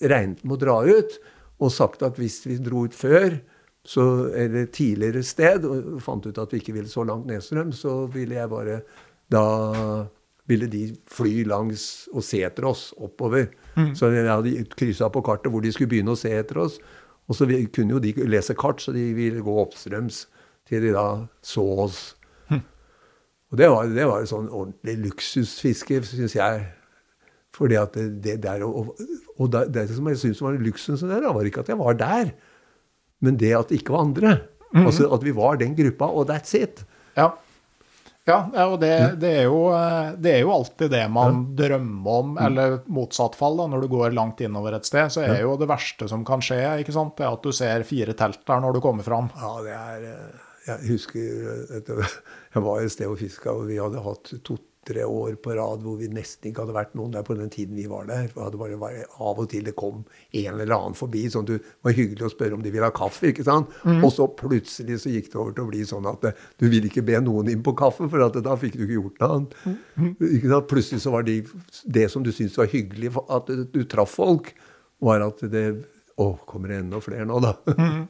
regnet med å dra ut, og sagt at hvis vi dro ut før, så, eller tidligere sted, og fant ut at vi ikke ville så langt nedstrøm, så ville jeg bare da ville de fly langs og se etter oss oppover. Mm. Så jeg hadde kryssa på kartet hvor de skulle begynne å se etter oss. Og så kunne jo de lese kart, så de ville gå oppstrøms til de da så oss Og det var, det var sånn ordentlig luksusfiske, syns jeg. Fordi at det, det der, Og, og det, det som jeg syntes var luksusen der, var ikke at jeg var der, men det at det ikke var andre. Mm -hmm. Altså at vi var den gruppa, og that's it. Ja. Ja, og det, det, er jo, det, er jo, alltid det man ja. drømmer om, mm. eller motsatt fall. da, Når du går langt innover et sted, så er ja. jo det verste som kan skje, ikke sant, det er at du ser fire telt der når du kommer fram. Ja, det er eh, Jeg husker jeg var et sted og fiska, og vi hadde hatt to tre år på rad hvor vi nesten ikke hadde vært noen der på den tiden vi var der. Det bare, bare Av og til det kom en eller annen forbi. sånn at Det var hyggelig å spørre om de ville ha kaffe. ikke sant? Mm. Og så plutselig så gikk det over til å bli sånn at du ville ikke be noen inn på kaffe, for at da fikk du ikke gjort noe annet. Mm. Ikke sant? Plutselig så var det, det som du syntes var hyggelig, at du, du traff folk, var at det Å, kommer det enda flere nå, da? Mm.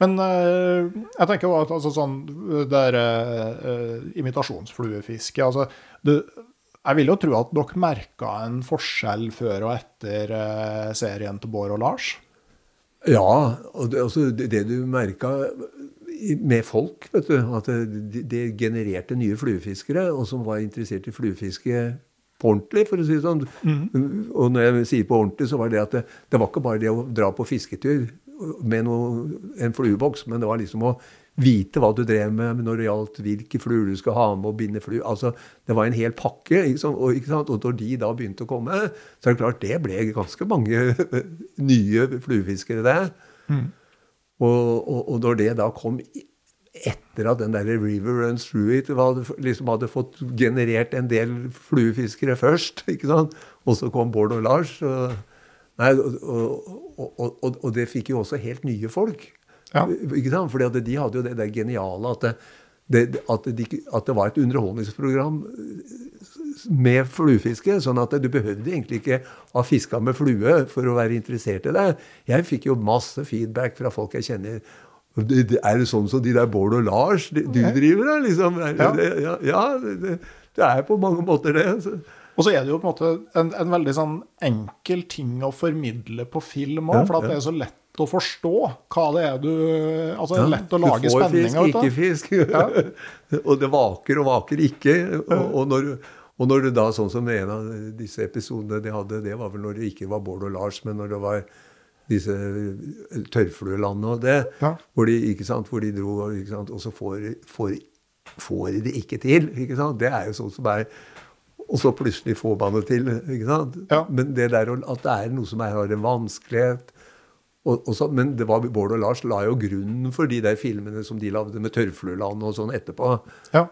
Men uh, jeg tenker jo at altså, sånn det er uh, imitasjonsfluefiske altså, du, Jeg vil jo tro at dere merka en forskjell før og etter uh, serien til Bård og Lars? Ja, og det, altså, det, det du merka med folk, vet du, at det, det, genererte nye fluefiskere, og som var interessert i fluefiske på ordentlig, for å si det sånn. Mm. Og når jeg sier på ordentlig, så var det at det, det var ikke bare det å dra på fisketur med noe, en flueboks, men det var liksom å vite hva du drev med når det gjaldt hvilke fluer du skal ha med og binde fluer. Altså, det var en hel pakke. Ikke og, og, når de da begynte å komme, så er det klart det ble ganske mange nye fluefiskere der. Mm. Og, og, og, når det da kom etter at den der River Runs Through It hadde, liksom hadde fått generert en del fluefiskere først, ikke sant? og så kom Bård og Lars. og Nei, og, og, og, og, det fikk jo også helt nye folk. Ja. Ikke sant? Fordi de hadde jo det der geniale at det, det, at, de, at det, var et underholdningsprogram med fluefiske. Sånn at du behøvde egentlig ikke ha fiska med flue for å være interessert i det. Jeg fikk jo masse feedback fra folk jeg kjenner. Er det sånn som de der Bård og Lars du driver da? Liksom? Ja, ja, ja det, det, er på mange måter det. Og så er det jo på en måte en, en veldig sånn enkel ting å formidle på film òg, ja, for det er så lett å forstå hva det er du Altså, det er lett å lage spenning av. Du får fisk, ikke fisk. Ja. og det vaker og vaker ikke. Og, og, når, og, når, du da, sånn som en av disse episodene de hadde, det var vel når det ikke var Bård og Lars, men når det var disse tørrfluelandene og det, ja. hvor, de, ikke sant, hvor de dro, ikke sant, og så får, får, får de det ikke til. ikke sant? Det er jo sånn som er og så plutselig får man det til. Ja. Men det der at det er noe som er, har en vanskelighet og, og så, Men det var Bård og Lars la jo grunnen for de der filmene som de lagde med Tørrflueland og sånn etterpå. Ja.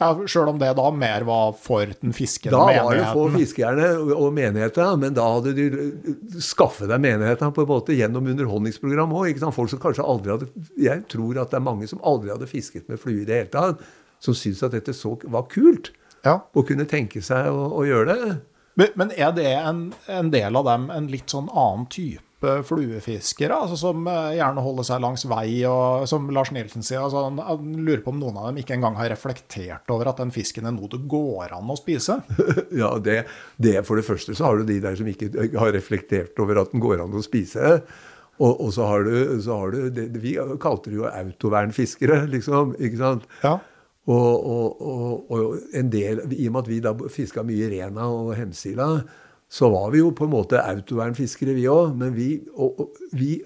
Ja, Sjøl om det da mer var for den fiskende menigheten? Da var det for fiskerne og menigheten, men da hadde de skaffet deg menigheten på en måte gjennom underholdningsprogram òg. Folk som kanskje aldri hadde Jeg tror at det er mange som aldri hadde fisket med flue i det hele tatt, som syntes at dette så var kult ja. og kunne tenke seg å, å gjøre det. Men, men, er det en, en, del av dem en litt sånn annen type fluefiskere, altså som eh, gjerne holder seg langs vei, og som Lars Nielsen sier, altså han, han, lurer på om noen av dem ikke engang har reflektert over at den fisken er noe det går an å spise? ja, det, det, For det første så har du de der som ikke har reflektert over at den går an å spise. Og, og så har du, så har du det, Vi kalte det jo autovernfiskere, liksom. ikke sant? Ja. Og, og, og, og, en del, I og med at vi da fiska mye rena og hemsila, så var vi jo på en måte autovernfiskere, vi òg. Men vi, vi,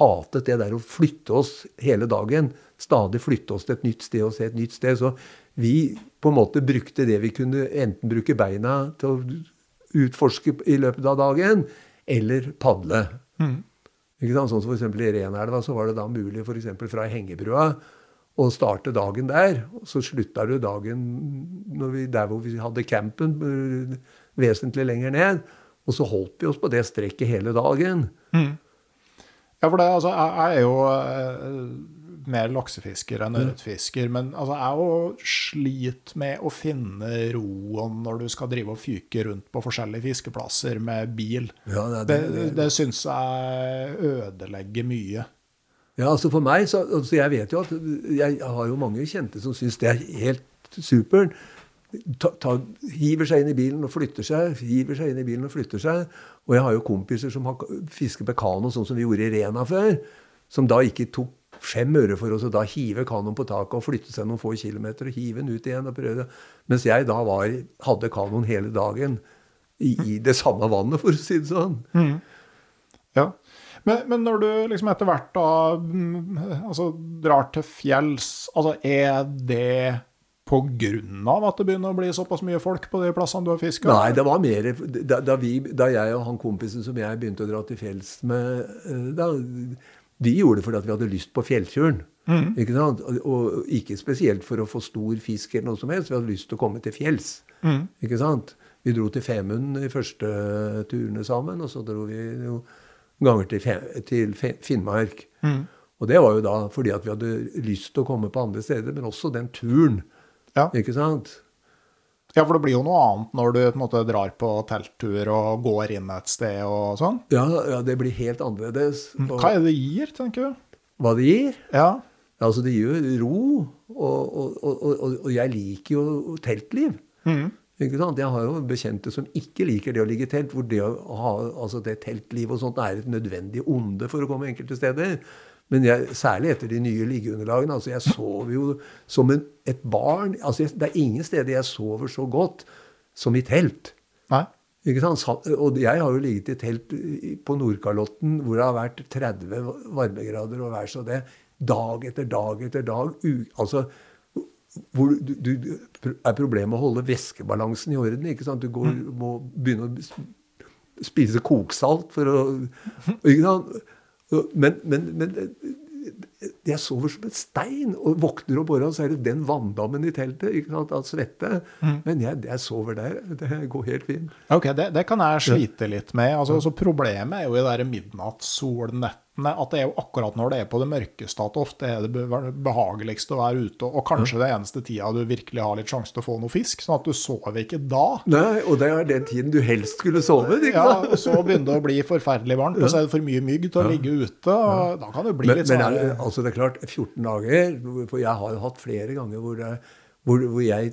hatet det der å flytte oss hele dagen. Stadig flytte oss til et nytt sted og se et nytt sted. Så vi på en måte brukte det vi kunne enten bruke beina til å utforske i løpet av dagen, eller padle. Mm. Ikke sant? Sånn som f.eks. i Renelva så var det da mulig f.eks. fra Hengebrua og starte dagen der. Og så slutta du dagen vi, der hvor vi hadde campen, eh, vesentlig lenger ned. Og så holdt vi oss på det strekket hele dagen. Mm. Ja, for det, altså, jeg, er jo eh, mer laksefisker enn mm. ørretfisker. Mm. Men altså, jeg sliter med å finne roen når du skal drive og fyke rundt på forskjellige fiskeplasser med bil. Ja, det, det, det, det syns jeg ødelegger mye. Ja, altså For meg så altså Jeg vet jo at jeg har jo mange kjente som syns det er helt supert. Hiver seg inn i bilen og flytter seg. hiver seg inn i bilen Og flytter seg. Og jeg har jo kompiser som har fisker med kano, sånn som vi gjorde i Rena før. Som da ikke tok fem øre for oss å da hive kanoen på taket og flytte seg noen få kilometer og hive den ut igjen og prøve. Mens jeg da var, hadde kanoen hele dagen i, i, det samme vannet, for å si det sånn. Mm. Ja. Men, men, når du liksom etter hvert da mm, altså, drar til fjells, altså er det av at det begynner å bli såpass mye folk på de plassene du har fiska? Nei, det var mer da, da, vi, da, jeg og han kompisen som jeg begynte å dra til fjells med eh, da, Vi gjorde det fordi at vi hadde lyst på fjellturen. Mm. Ikke sant? Og, ikke spesielt for å få stor fisk eller noe som helst. Vi hadde lyst til å komme til fjells. Mm. Ikke sant? Vi dro til Femunden de første turene sammen, og så dro vi jo ganger til, til Finnmark. Mm. Og det var jo da fordi at vi hadde lyst til å komme på andre steder, men også den turen. Ja. Ikke sant? Ja, for det blir jo noe annet når du på måte drar på telttur og går inn et sted og sånn? Ja, ja det blir helt annerledes. Og, Hva er det det gir, tenker du? Hva det gir? Ja. Altså, det gir jo ro. Og, og, og, og jeg liker jo teltliv. Mm. Ikke sant? Jeg har jo bekjente som ikke liker det å ligge i telt, hvor det å ha altså det teltlivet og sånt er et nødvendig onde for å komme enkelte steder. Men jeg, særlig etter de nye liggeunderlagene. altså Jeg sover jo som en, et barn. altså Det er ingen steder jeg sover så godt som i telt. Nei. Ikke sant? Og jeg har jo ligget i telt på Nordkalotten hvor det har vært 30 varmegrader og vær så det. Dag etter dag etter dag. altså hvor du, du, er problemet å holde væskebalansen i orden. ikke sant? Du går, mm. må begynne å spise koksalt for å ikke sant? Men, men, men jeg sover som en stein og våkner opp morgenen, så er det den vanndammen i teltet ikke sant, av svette. Mm. Men jeg, jeg, sover der. Det går helt fint. Ok, Det, det kan jeg slite litt med. Altså, så Problemet er jo i de midnattssolnettene at det er jo akkurat når det er på det mørkeste at ofte er det behageligst å være ute. Og kanskje det eneste tida du virkelig har litt sjanse til å få noe fisk. Sånn at du sover ikke da. Nei, og det er den tiden du helst skulle sove. Ikke? Ja, og så begynner det å bli forferdelig varmt, og så er det for mye mygg til å ligge ute. og Da kan det bli men, litt sånn Men er, altså det er klart, 14 dager For jeg har jo hatt flere ganger hvor, hvor, hvor jeg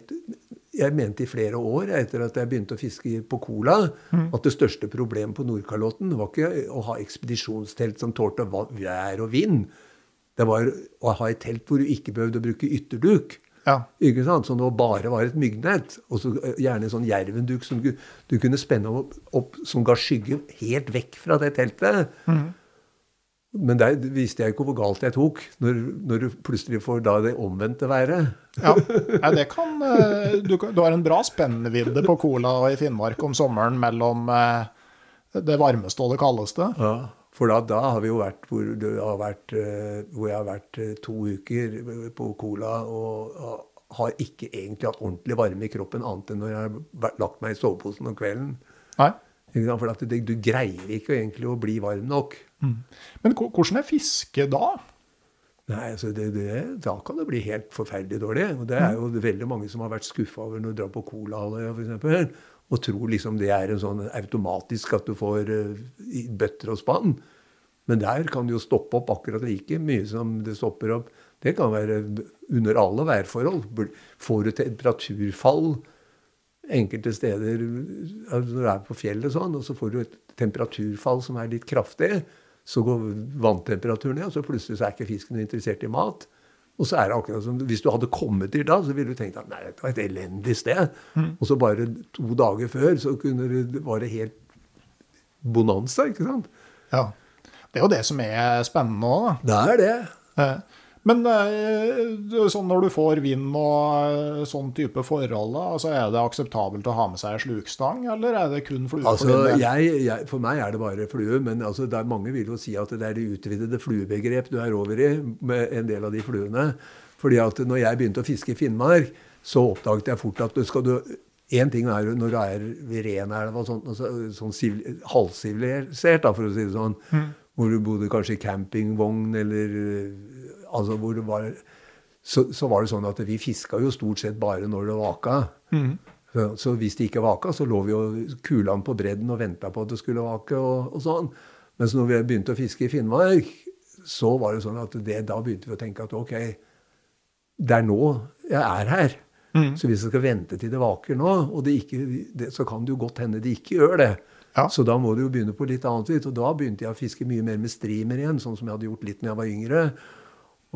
jeg mente i flere år etter at jeg begynte å fiske på Cola, mm. at det største problemet på Nordkalotten var ikke å ha ekspedisjonstelt som tålte vær og vind. Det var å ha et telt hvor du ikke behøvde å bruke ytterduk. Ja. Ikke sant? Som det bare var et myggnett. Og så eh, gjerne en sånn jervenduk som du, du kunne spenne opp, opp, som ga skygge helt vekk fra det teltet. Mm. Men der viste jeg ikke hvor galt jeg tok, når, når, du plutselig får da det omvendte været. Ja, det kan eh, du, du, har en bra spennvidde på Cola i Finnmark om sommeren mellom eh, det varmeste og det kaldeste. Ja, for da, da har vi jo vært hvor, vært eh, hvor, jeg har vært to uker på Cola og har ikke egentlig hatt ordentlig varme i kroppen annet enn når jeg har lagt meg i soveposen om kvelden. Nei. For at du, du greier ikke egentlig å bli varm nok. Mm. Men hvordan er fiske da? Nei, altså det, det, Da kan det bli helt forferdelig dårlig. Og det er jo veldig mange som har vært skuffa over når du drar på Colahalvøya f.eks. Og tror liksom det er en sånn automatisk at du får uh, bøtter og spann. Men der kan det jo stoppe opp akkurat like mye som det stopper opp. Det kan være under alle værforhold. Får du temperaturfall enkelte steder altså Når du er på fjellet sånn, og så får du et temperaturfall som er litt kraftig, så går vanntemperaturen ned, og så plutselig så er ikke fisken interessert i mat. Og så er det akkurat som, Hvis du hadde kommet dit da, så ville du tenkt at nei, det var et elendig sted. Mm. Og så bare to dager før så kunne det, var det helt bonanza, ikke sant? Ja. Det er jo det som er spennende òg, da. Det er det. Eh, men eh, sånn når du får vind og eh, sånn type forhold, altså er det akseptabelt å ha med seg slukstang, eller er det kun flue? Altså, for, jeg, jeg, for meg er det bare flue, men altså, mange vil jo si at det er det utvidede fluebegrep du er over i med en del av de fluene. Fordi at når jeg begynte å fiske i Finnmark, så oppdaget jeg fort at skal du Én ting er når du er ved Renelva, sånn, altså, sånn halvsivilisert, for å si det sånn, mm. hvor du bodde kanskje i campingvogn eller altså var så, så, var det sånn at vi fiska jo stort sett bare når det vaka. Mm. Så, så, hvis det ikke vaka, så lå vi jo kulene på bredden og venta på at det skulle vake. og, og sånn. Mens når vi begynte å fiske i Finnmark, så var det sånn at det, da begynte vi å tenke at ok, det er nå jeg er her. Mm. Så hvis jeg skal vente til det vaker nå, og det ikke, det, så kan det jo godt hende det ikke gjør det. Ja. Så da må du jo begynne på litt annet. Og da begynte jeg å fiske mye mer med streamer igjen, sånn som jeg hadde gjort litt når jeg var yngre.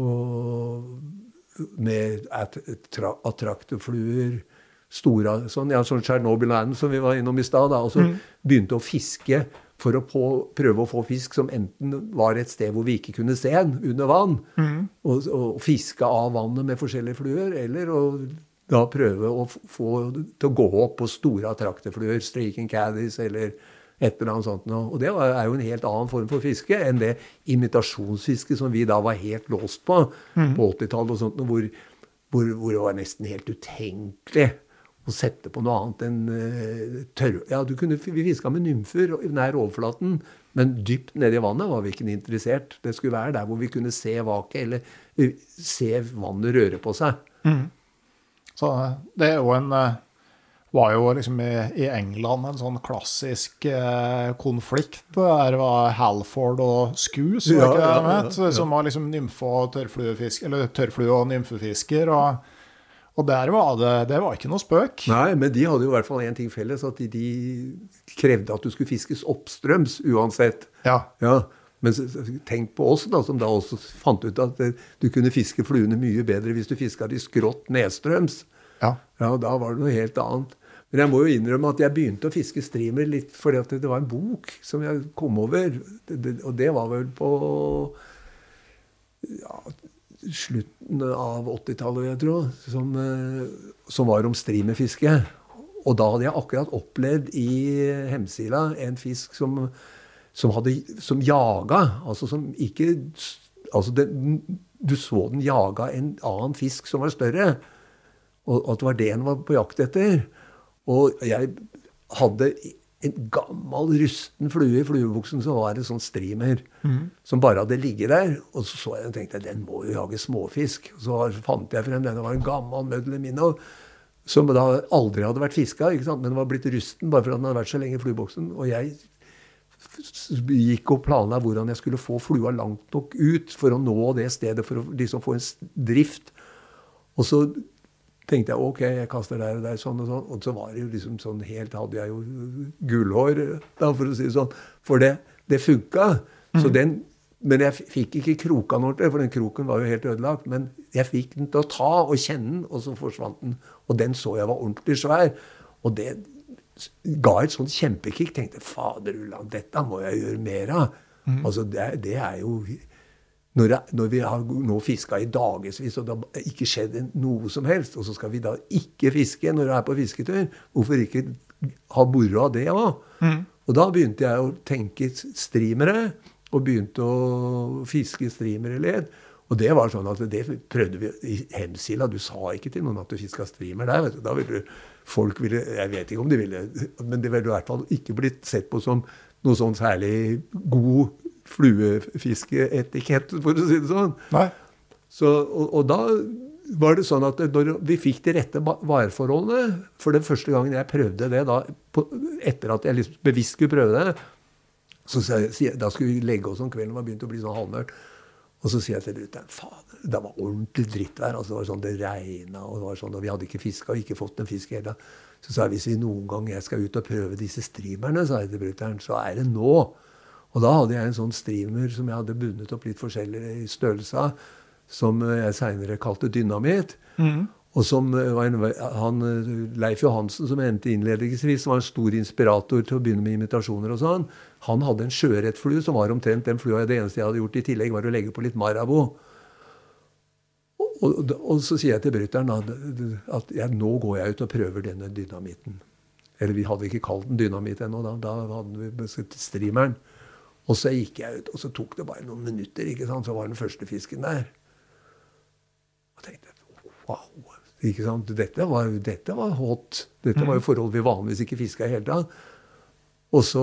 Og med attraktorfluer, store sånn, ja, sånn Tsjernobyl-land som vi var innom i stad. Og så mm. begynte å fiske for å på, prøve å få fisk som enten var et sted hvor vi ikke kunne se den under vann, mm. og, og, fiske av vannet med forskjellige fluer, eller å da prøve å få til å gå opp på store attrakterfluer, streaking caddies eller et eller annet sånt. Og det er jo en helt annen form for fiske enn det imitasjonsfisket som vi da var helt låst på mm. på 80-tallet, og sånt, hvor, hvor, hvor, det var nesten helt utenkelig å sette på noe annet enn uh, tørr... Ja, kunne, vi fiska med nymfer nær overflaten, men dypt nede i vannet var vi ikke interessert. Det skulle være der hvor vi kunne se vaket, eller uh, se vannet røre på seg. Mm. Så det er jo en uh var jo liksom i, i, England en sånn klassisk eh, konflikt. Der var Halford og Scoos, ja, ja, ja, som var liksom nymfe- og tørrfluefisker, eller tørrflue- og nymfefisker. Og, og, der var det Det var ikke noe spøk. Nei, men de hadde jo i hvert fall én ting felles, at de, de, krevde at du skulle fiskes oppstrøms uansett. Ja. ja. Men tenk på oss, da, som da også fant ut at eh, du kunne fiske fluene mye bedre hvis du fiska de skrått nedstrøms. Ja. ja, Da var det noe helt annet. Men jeg må jo innrømme at jeg begynte å fiske streamer litt fordi at det var en bok som jeg kom over. og det var vel på ja, slutten av 80-tallet, jeg tror, Som, eh, som var om streamerfiske. Og da hadde jeg akkurat opplevd i Hemsila en fisk som, som, hadde, som jaga. Altså som ikke altså det, Du så den jaga en annen fisk som var større. Og at det var det den var på jakt etter. Og jeg hadde en gammel, rusten flue i fluebuksen som var en sånn streamer. Mm. Som bare hadde ligget der. Og så så jeg og tenkte den må jo jage småfisk. Så fant jeg frem den. Det var en gammel mødler minnow som da aldri hadde vært fiska, men var blitt rusten bare fordi den hadde vært så lenge i flueboksen. Og jeg gikk og planla hvordan jeg skulle få flua langt nok ut for å nå det stedet for å liksom få en drift. Og så tenkte jeg ok, jeg kaster der og der, sånn og sånn. Og så var det jo liksom sånn helt Hadde jeg jo gullhår, da, for å si det sånn. For det, det funka. Så mm. den men jeg fikk ikke kroka den ordentlig, for den kroken var jo helt ødelagt. Men jeg fikk den til å ta og kjenne den, og så forsvant den. Og den så jeg var ordentlig svær. Og det ga et sånt kjempekick. Tenkte fader ulland, dette må jeg gjøre mer av. Mm. Altså, det, det, er jo når, jeg, når, vi har nå fiska i dagevis, og det har ikke skjedd noe som helst, og så skal vi da ikke fiske når jeg er på fisketur, hvorfor ikke ha moro av det òg? Mm. Og da begynte jeg å tenke streamere, og begynte å fiske streamere led. Og det var sånn at det prøvde vi i Hemsila. Du sa ikke til noen at du fiska streamer der. vet du. Da ville folk ville, Jeg vet ikke om de ville Men det ville i hvert fall ikke blitt sett på som noe sånn særlig god fluefiskeetikett, for å si det sånn. Så, og, og, da var det sånn at når vi fikk de rette vareforholdene For den første gangen jeg prøvde det, da, på, etter at jeg liksom bevisst skulle prøve det så jeg, Da skulle vi legge oss om kvelden, og det begynte å bli sånn halvmørkt. Og så sier jeg til brutter'n fader, det var ordentlig drittvær. altså Det var sånn det regna, og det var sånn, og vi hadde ikke fiska og ikke fått en fisk i hele Så sa jeg hvis vi noen gang jeg skal ut og prøve disse streamerne, sa jeg til brutter'n, så er det nå. Og da hadde jeg en sånn streamer som jeg hadde bundet opp litt forskjellig i størrelse av, som jeg seinere kalte dynamitt. Mm. Og som var en, han, Leif Johansen, som endte innledningsvis, som var en stor inspirator til å begynne med imitasjoner og sånn. Han hadde en sjøørretflue som var omtrent den flua. Det eneste jeg hadde gjort i tillegg, var å legge på litt Marabou. Og, og, og, så sier jeg til bryteren at jeg, nå går jeg ut og prøver denne dynamitten. Eller vi hadde ikke kalt den dynamitt ennå. Da, da hadde vi streameren. Og så gikk jeg ut, og så tok det bare noen minutter, ikke sant? så var den første fisken der. Og tenkte wow. ikke sant? Dette var, dette var hot. Dette var jo mm. forhold vi vanligvis ikke fiska i hele tatt. Og så,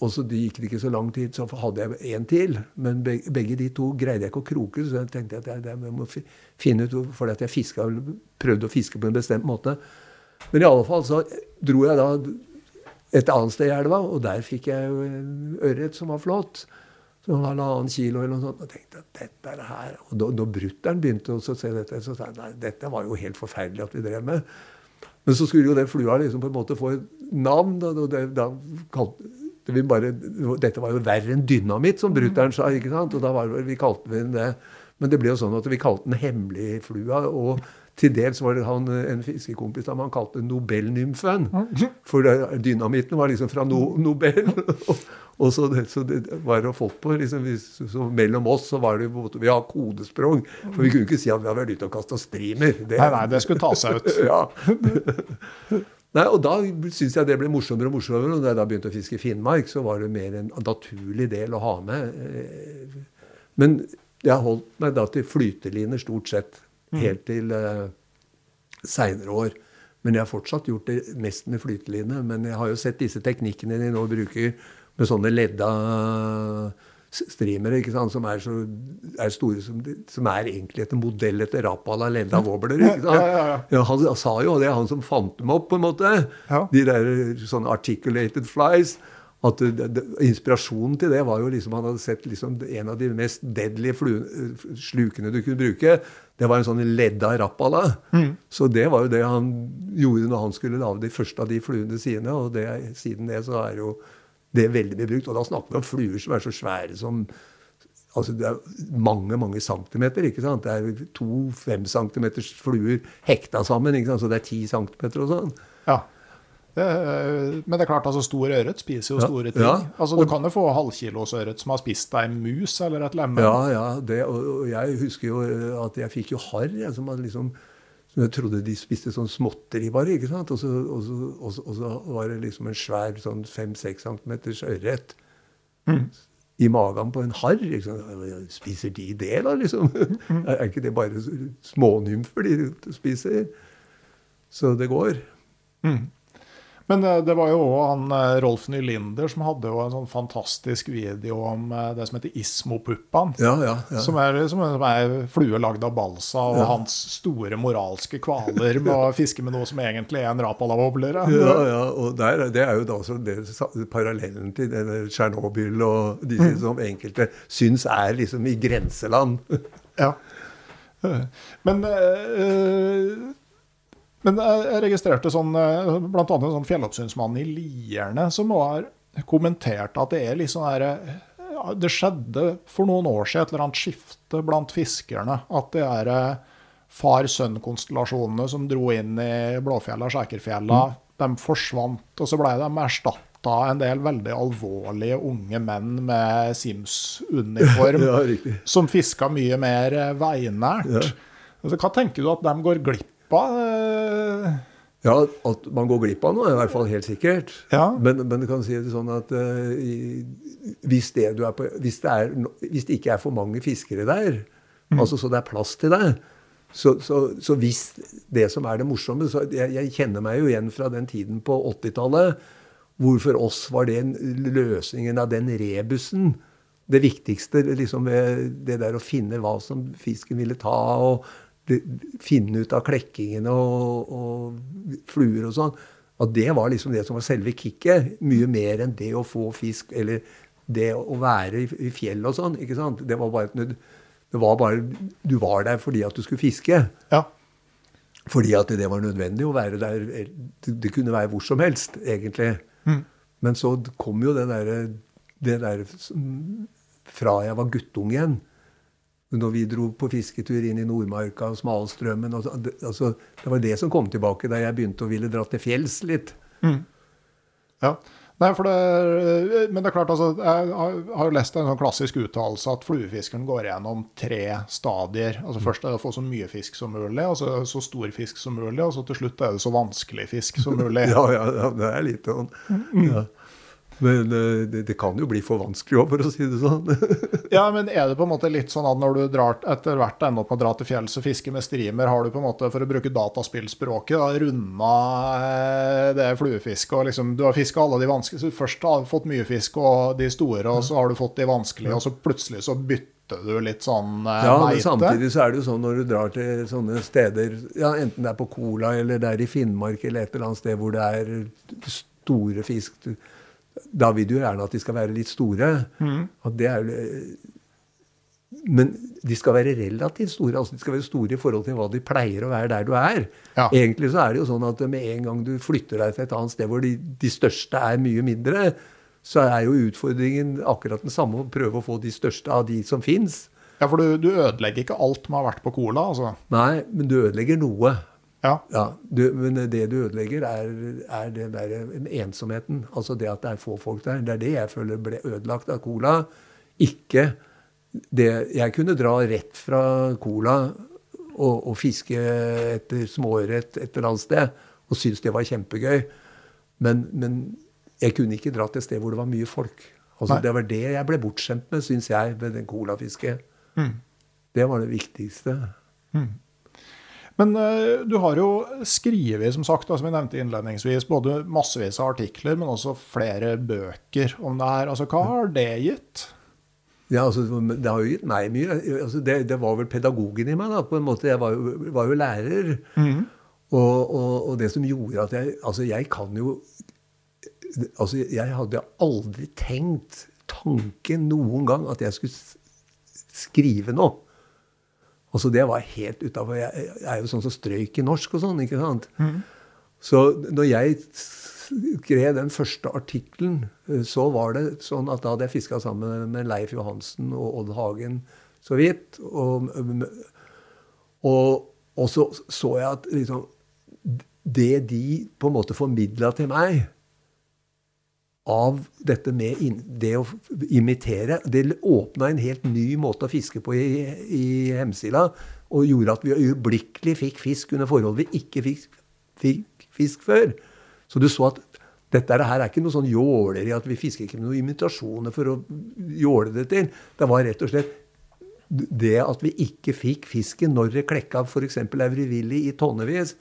og så gikk det ikke så lang tid, så hadde jeg en til. Men begge, begge de to greide jeg ikke å kroke, så jeg tenkte at jeg, jeg må finne ut For jeg fisket, prøvde å fiske på en bestemt måte. Men i alle fall så dro jeg da et annet sted i elva, og der fikk jeg ørret som var flott. Som halvannen kilo eller noe sånt. Og tenkte at dette er det her. Og da, da brutter'n begynte å se dette, så sa han nei, dette var jo helt forferdelig at vi drev med. Men så skulle jo den flua liksom på en måte få et navn. og det, da kalte vi bare, Dette var jo verre enn dynamitt, som brutter'n sa. ikke sant? Og da var vi kalte vi den det Men det ble jo sånn at vi kalte den hemmeligflua. Og til dels var det han, en fiskekompis av ham han kalte Nobelnymfen. For dynamitten var liksom fra no, Nobel. og så det, så det var det folk på. Liksom, så mellom oss så var det Vi har kodesprang. For vi kunne ikke si at vi har vært ute og kasta streamer. Det, nei, nei, det skulle ta seg ut. ja. Nei, og Da syns jeg det ble morsommere og morsommere. Og da jeg da begynte å fiske i Finnmark, så var det mer en naturlig del å ha med. Men jeg holdt meg da til flyteliner stort sett. Mm. Helt til uh, seinere år. Men jeg har fortsatt gjort det mest med flyteline. Men jeg har jo sett disse teknikkene de nå bruker med sånne ledda streamere ikke sant, som er så er store som, som er egentlig etter modell etter Rapala ledda wobbler. ikke sant? Ja, ja, ja. han, sa jo, og det er han som fant dem opp, på en måte, de der sånne articulated flies at Inspirasjonen til det var jo liksom Han hadde sett liksom en av de mest deadly slukene du kunne bruke. Det var en sånn ledda rappala. Mm. Så det var jo det han gjorde når han skulle lage de første av de fluene sine. Og det, siden det så er jo det veldig mye brukt. Og da snakker vi om fluer som er så svære som altså Det er mange mange centimeter. ikke sant? Det er to fem centimeters fluer hekta sammen. ikke sant? Så det er ti centimeter og sånn. Ja. Det, men det er klart, altså stor ørret spiser jo store ting. Ja, altså Du kan jo få halvkilosørret som har spist ei mus eller et lemme. Ja, ja. Det, og jeg husker jo at jeg fikk jo harr. som liksom som jeg trodde de spiste sånn småtteri bare. ikke sant? Og så, og, så, så, var det liksom en svær sånn 5-6 cm ørret mm. i magen på en harr. Liksom. Spiser de det, da? liksom? Mm. Er ikke det bare smånymfer de spiser? Så det går. Mm. Men eh, det var jo òg han eh, Rolf Nylinder som hadde jo en sånn fantastisk video om eh, det som heter Ismopuppene. Ja, ja, ja. som, er, som er flue lagd av balsa, og hans store moralske kvaler med å fiske med noe som egentlig er en rapalavobbler. Ja, ja, og der, det er jo da også det, parallellen til Tsjernobyl og disse mm. som enkelte syns er liksom i grenseland. ja. Men øh, men jeg registrerte sånn, eh, bl.a. en sånn fjelloppsynsmann i Lierne som har kommentert at det er litt sånn her Det skjedde for noen år siden et eller annet skifte blant fiskerne. At det er eh, far-sønn-konstellasjonene som dro inn i Blåfjella og Skjækerfjella, mm. de forsvant. Og så ble de erstatta en del veldig alvorlige unge menn med Sims-uniform, ja, som fiska mye mer eh, veinært. Ja. Altså, hva tenker du at de går glipp av? Eh? Ja, at man går glipp av noe, er i hvert fall helt sikkert. Ja. Men, men, du kan si det sånn at uh, hvis, det på, hvis, det er, hvis, det ikke er for mange fiskere der, mm. altså så det er plass til deg, så, så, så, hvis det som er det morsomme så jeg, jeg, kjenner meg jo igjen fra den tiden på 80-tallet, hvor for oss var det løsningen av den rebusen det viktigste liksom ved det der å finne hva som fisken ville ta. og finne ut av klekkingene og, og fluer og sånn, at det var liksom det som var selve kicket. Mye mer enn det å få fisk eller det å være i, fjell og sånn. ikke sant? Det var bare det var bare, Du var der fordi at du skulle fiske. Ja. Fordi at det var nødvendig å være der. Det kunne være hvor som helst, egentlig. Mm. Men så kom jo det derre der, fra jeg var guttung igjen når vi dro på fisketur inn i Nordmarka og Smalstrømmen altså, Det var det som kom tilbake da jeg begynte å ville dra til fjells litt. Mm. Ja. Nei, for det, men det er klart, altså, jeg har jo lest en sånn klassisk uttalelse at fluefiskeren går gjennom tre stadier. altså Først er det å få så mye fisk som mulig, og så, så stor fisk som mulig, og så til slutt er det så vanskelig fisk som mulig. ja, ja, ja, det er litt sånn. Mm. Ja. Men eh, det, det, kan jo bli for vanskelig òg, for å si det sånn. ja, men er det på en måte litt sånn at når du drar, etter hvert ender opp med å dra til fjells og fiske med streamer, har du på en måte, for å bruke dataspillspråket, da, runda eh, det fluefisket og liksom Du har fiska alle de vanskelige, så først har du fått mye fisk og de store, og så har du fått de vanskelige, og så plutselig så bytter du litt sånn eh, ja, men samtidig så er det jo sånn når du drar til sånne steder, ja, enten det er på Kola eller det er i Finnmark eller et eller annet sted hvor det er store fisk da vil du gjerne at de skal være litt store. Mm. Er, men de skal være relativt store. altså De skal være store i forhold til hva de pleier å være der du er. Ja. Egentlig så er det jo sånn at med en gang du flytter deg til et annet sted hvor de, de største er mye mindre, så er jo utfordringen akkurat den samme å prøve å få de største av de som fins. Ja, for du, du, ødelegger ikke alt med å ha vært på cola, altså? Nei, men du ødelegger noe. Ja. ja du, men det du ødelegger, er, er den der ensomheten. Altså det at det er få folk der. Det er det jeg føler ble ødelagt av cola. Ikke det Jeg kunne dra rett fra cola og, og fiske etter småørret et eller annet sted og synes det var kjempegøy. Men, men jeg kunne ikke dra til et sted hvor det var mye folk. Altså, det var det jeg ble bortskjemt med, syns jeg, med den colafisket. Mm. Det var det viktigste. Mm. Men uh, du har jo skrevet, som sagt, som jeg nevnte innledningsvis, både massevis av artikler, men også flere bøker om det her. Altså, hva har det gitt? Ja, altså, Det har jo gitt meg mye. Altså, det, det, var vel pedagogen i meg. da, på en måte. Jeg var jo, var jo lærer. Mm. Og, og, og, det som gjorde at jeg Altså, jeg kan jo Altså, jeg hadde aldri tenkt tanken noen gang at jeg skulle skrive noe. Altså, det var helt utafor jeg, er jo sånn som strøyk i norsk og sånn, ikke sant? Mm. Så når jeg skrev den første artikkelen, eh, så var det sånn at da hadde jeg fiska sammen med Leif Johansen og Odd Hagen så vidt. Og, og, og så så jeg at liksom Det de på en måte formidla til meg, av dette med det å imitere. Det åpna en helt ny måte å fiske på i, i Hemsila. Og gjorde at vi øyeblikkelig fikk fisk under forhold vi ikke fikk, fikk fisk før. Så du så at dette her er ikke noe sånn jåleri at vi fisker ikke med noen imitasjoner for å jåle det til. Det var rett og slett det at vi ikke fikk fisken når det klekka f.eks. Aurivilli i tonnevis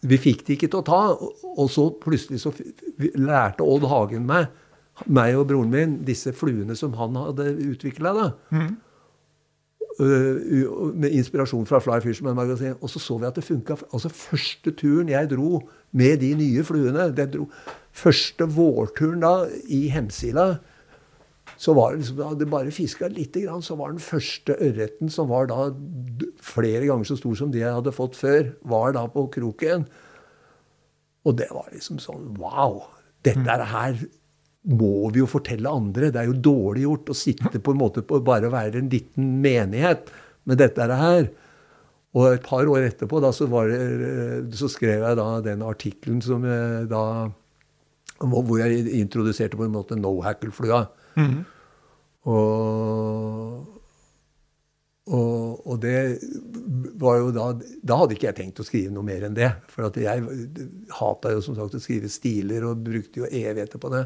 vi fikk det ikke til å ta. Og så plutselig så lærte Odd Hagen meg, meg og broren min, disse fluene som han hadde utvikla. Mm. Uh, med inspirasjon fra Fly Fisherman Magasin. Og så så vi at det funka. Altså, første turen jeg dro med de nye fluene det dro, Første vårturen da i Hemsila så var det liksom, hadde bare fiska lite grann, så var den første ørreten, som var da flere ganger så stor som de jeg hadde fått før, var da på kroken. Og det var liksom sånn Wow! Dette her må vi jo fortelle andre. Det er jo dårlig gjort å sitte på en måte på bare å være en liten menighet med dette her. Og et par år etterpå da, så, det, så skrev jeg da den artikkelen som da Hvor jeg introduserte på en måte no-hackle-flua. Mm. Og, og, og, det var jo da Da hadde ikke jeg tenkt å skrive noe mer enn det. For jeg hata jo som sagt å skrive stiler og brukte jo evigheter på det.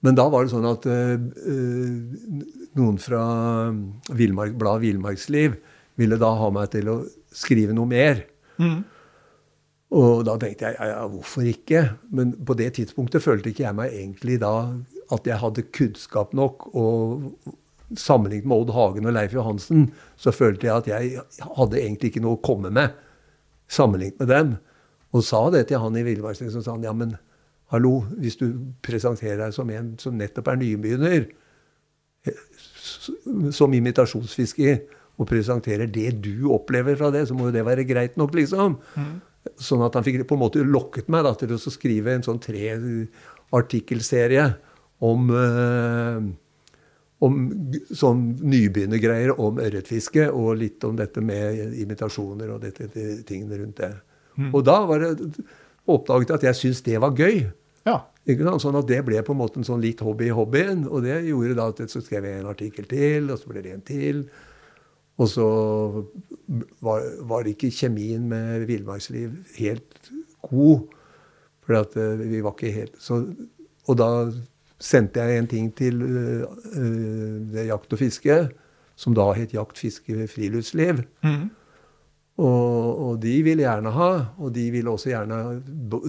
Men da var det sånn at uh, noen fra Vilmark, bladet Villmarksliv ville da ha meg til å skrive noe mer. Mm. Og da tenkte jeg ja, hvorfor ikke? Men på det tidspunktet følte ikke jeg meg egentlig da at jeg hadde kunnskap nok. Og sammenlignet med Odd Hagen og Leif Johansen, så følte jeg at jeg hadde egentlig ikke noe å komme med sammenlignet med dem. Og sa det til han i Villmarkslivet, som sa han, ja, men hallo, hvis du presenterer deg som en som nettopp er nybegynner, som imitasjonsfisker, og presenterer det du opplever fra det, så må jo det være greit nok, liksom. Mm. Sånn at han fikk på en måte lokket meg da, til å skrive en sånn tre artikkelserie om, eh, om sånn nybegynnergreier om ørretfiske, og litt om dette med imitasjoner og dette, dette tingene rundt det. Mm. Og da var det oppdaget at jeg syntes det var gøy. Ja. Sånn at det ble på en måte en sånn litt hobby i hobbyen. Og det gjorde da at så skrev jeg en artikkel til, og så ble det en til. Og så var, var ikke kjemien med villmarksliv helt god. For at uh, vi var ikke helt så, Og da sendte jeg en ting til uh, Jakt og fiske, som da het Jakt, fiske, friluftsliv. Mm. Og, og, de ville gjerne ha, og de ville også gjerne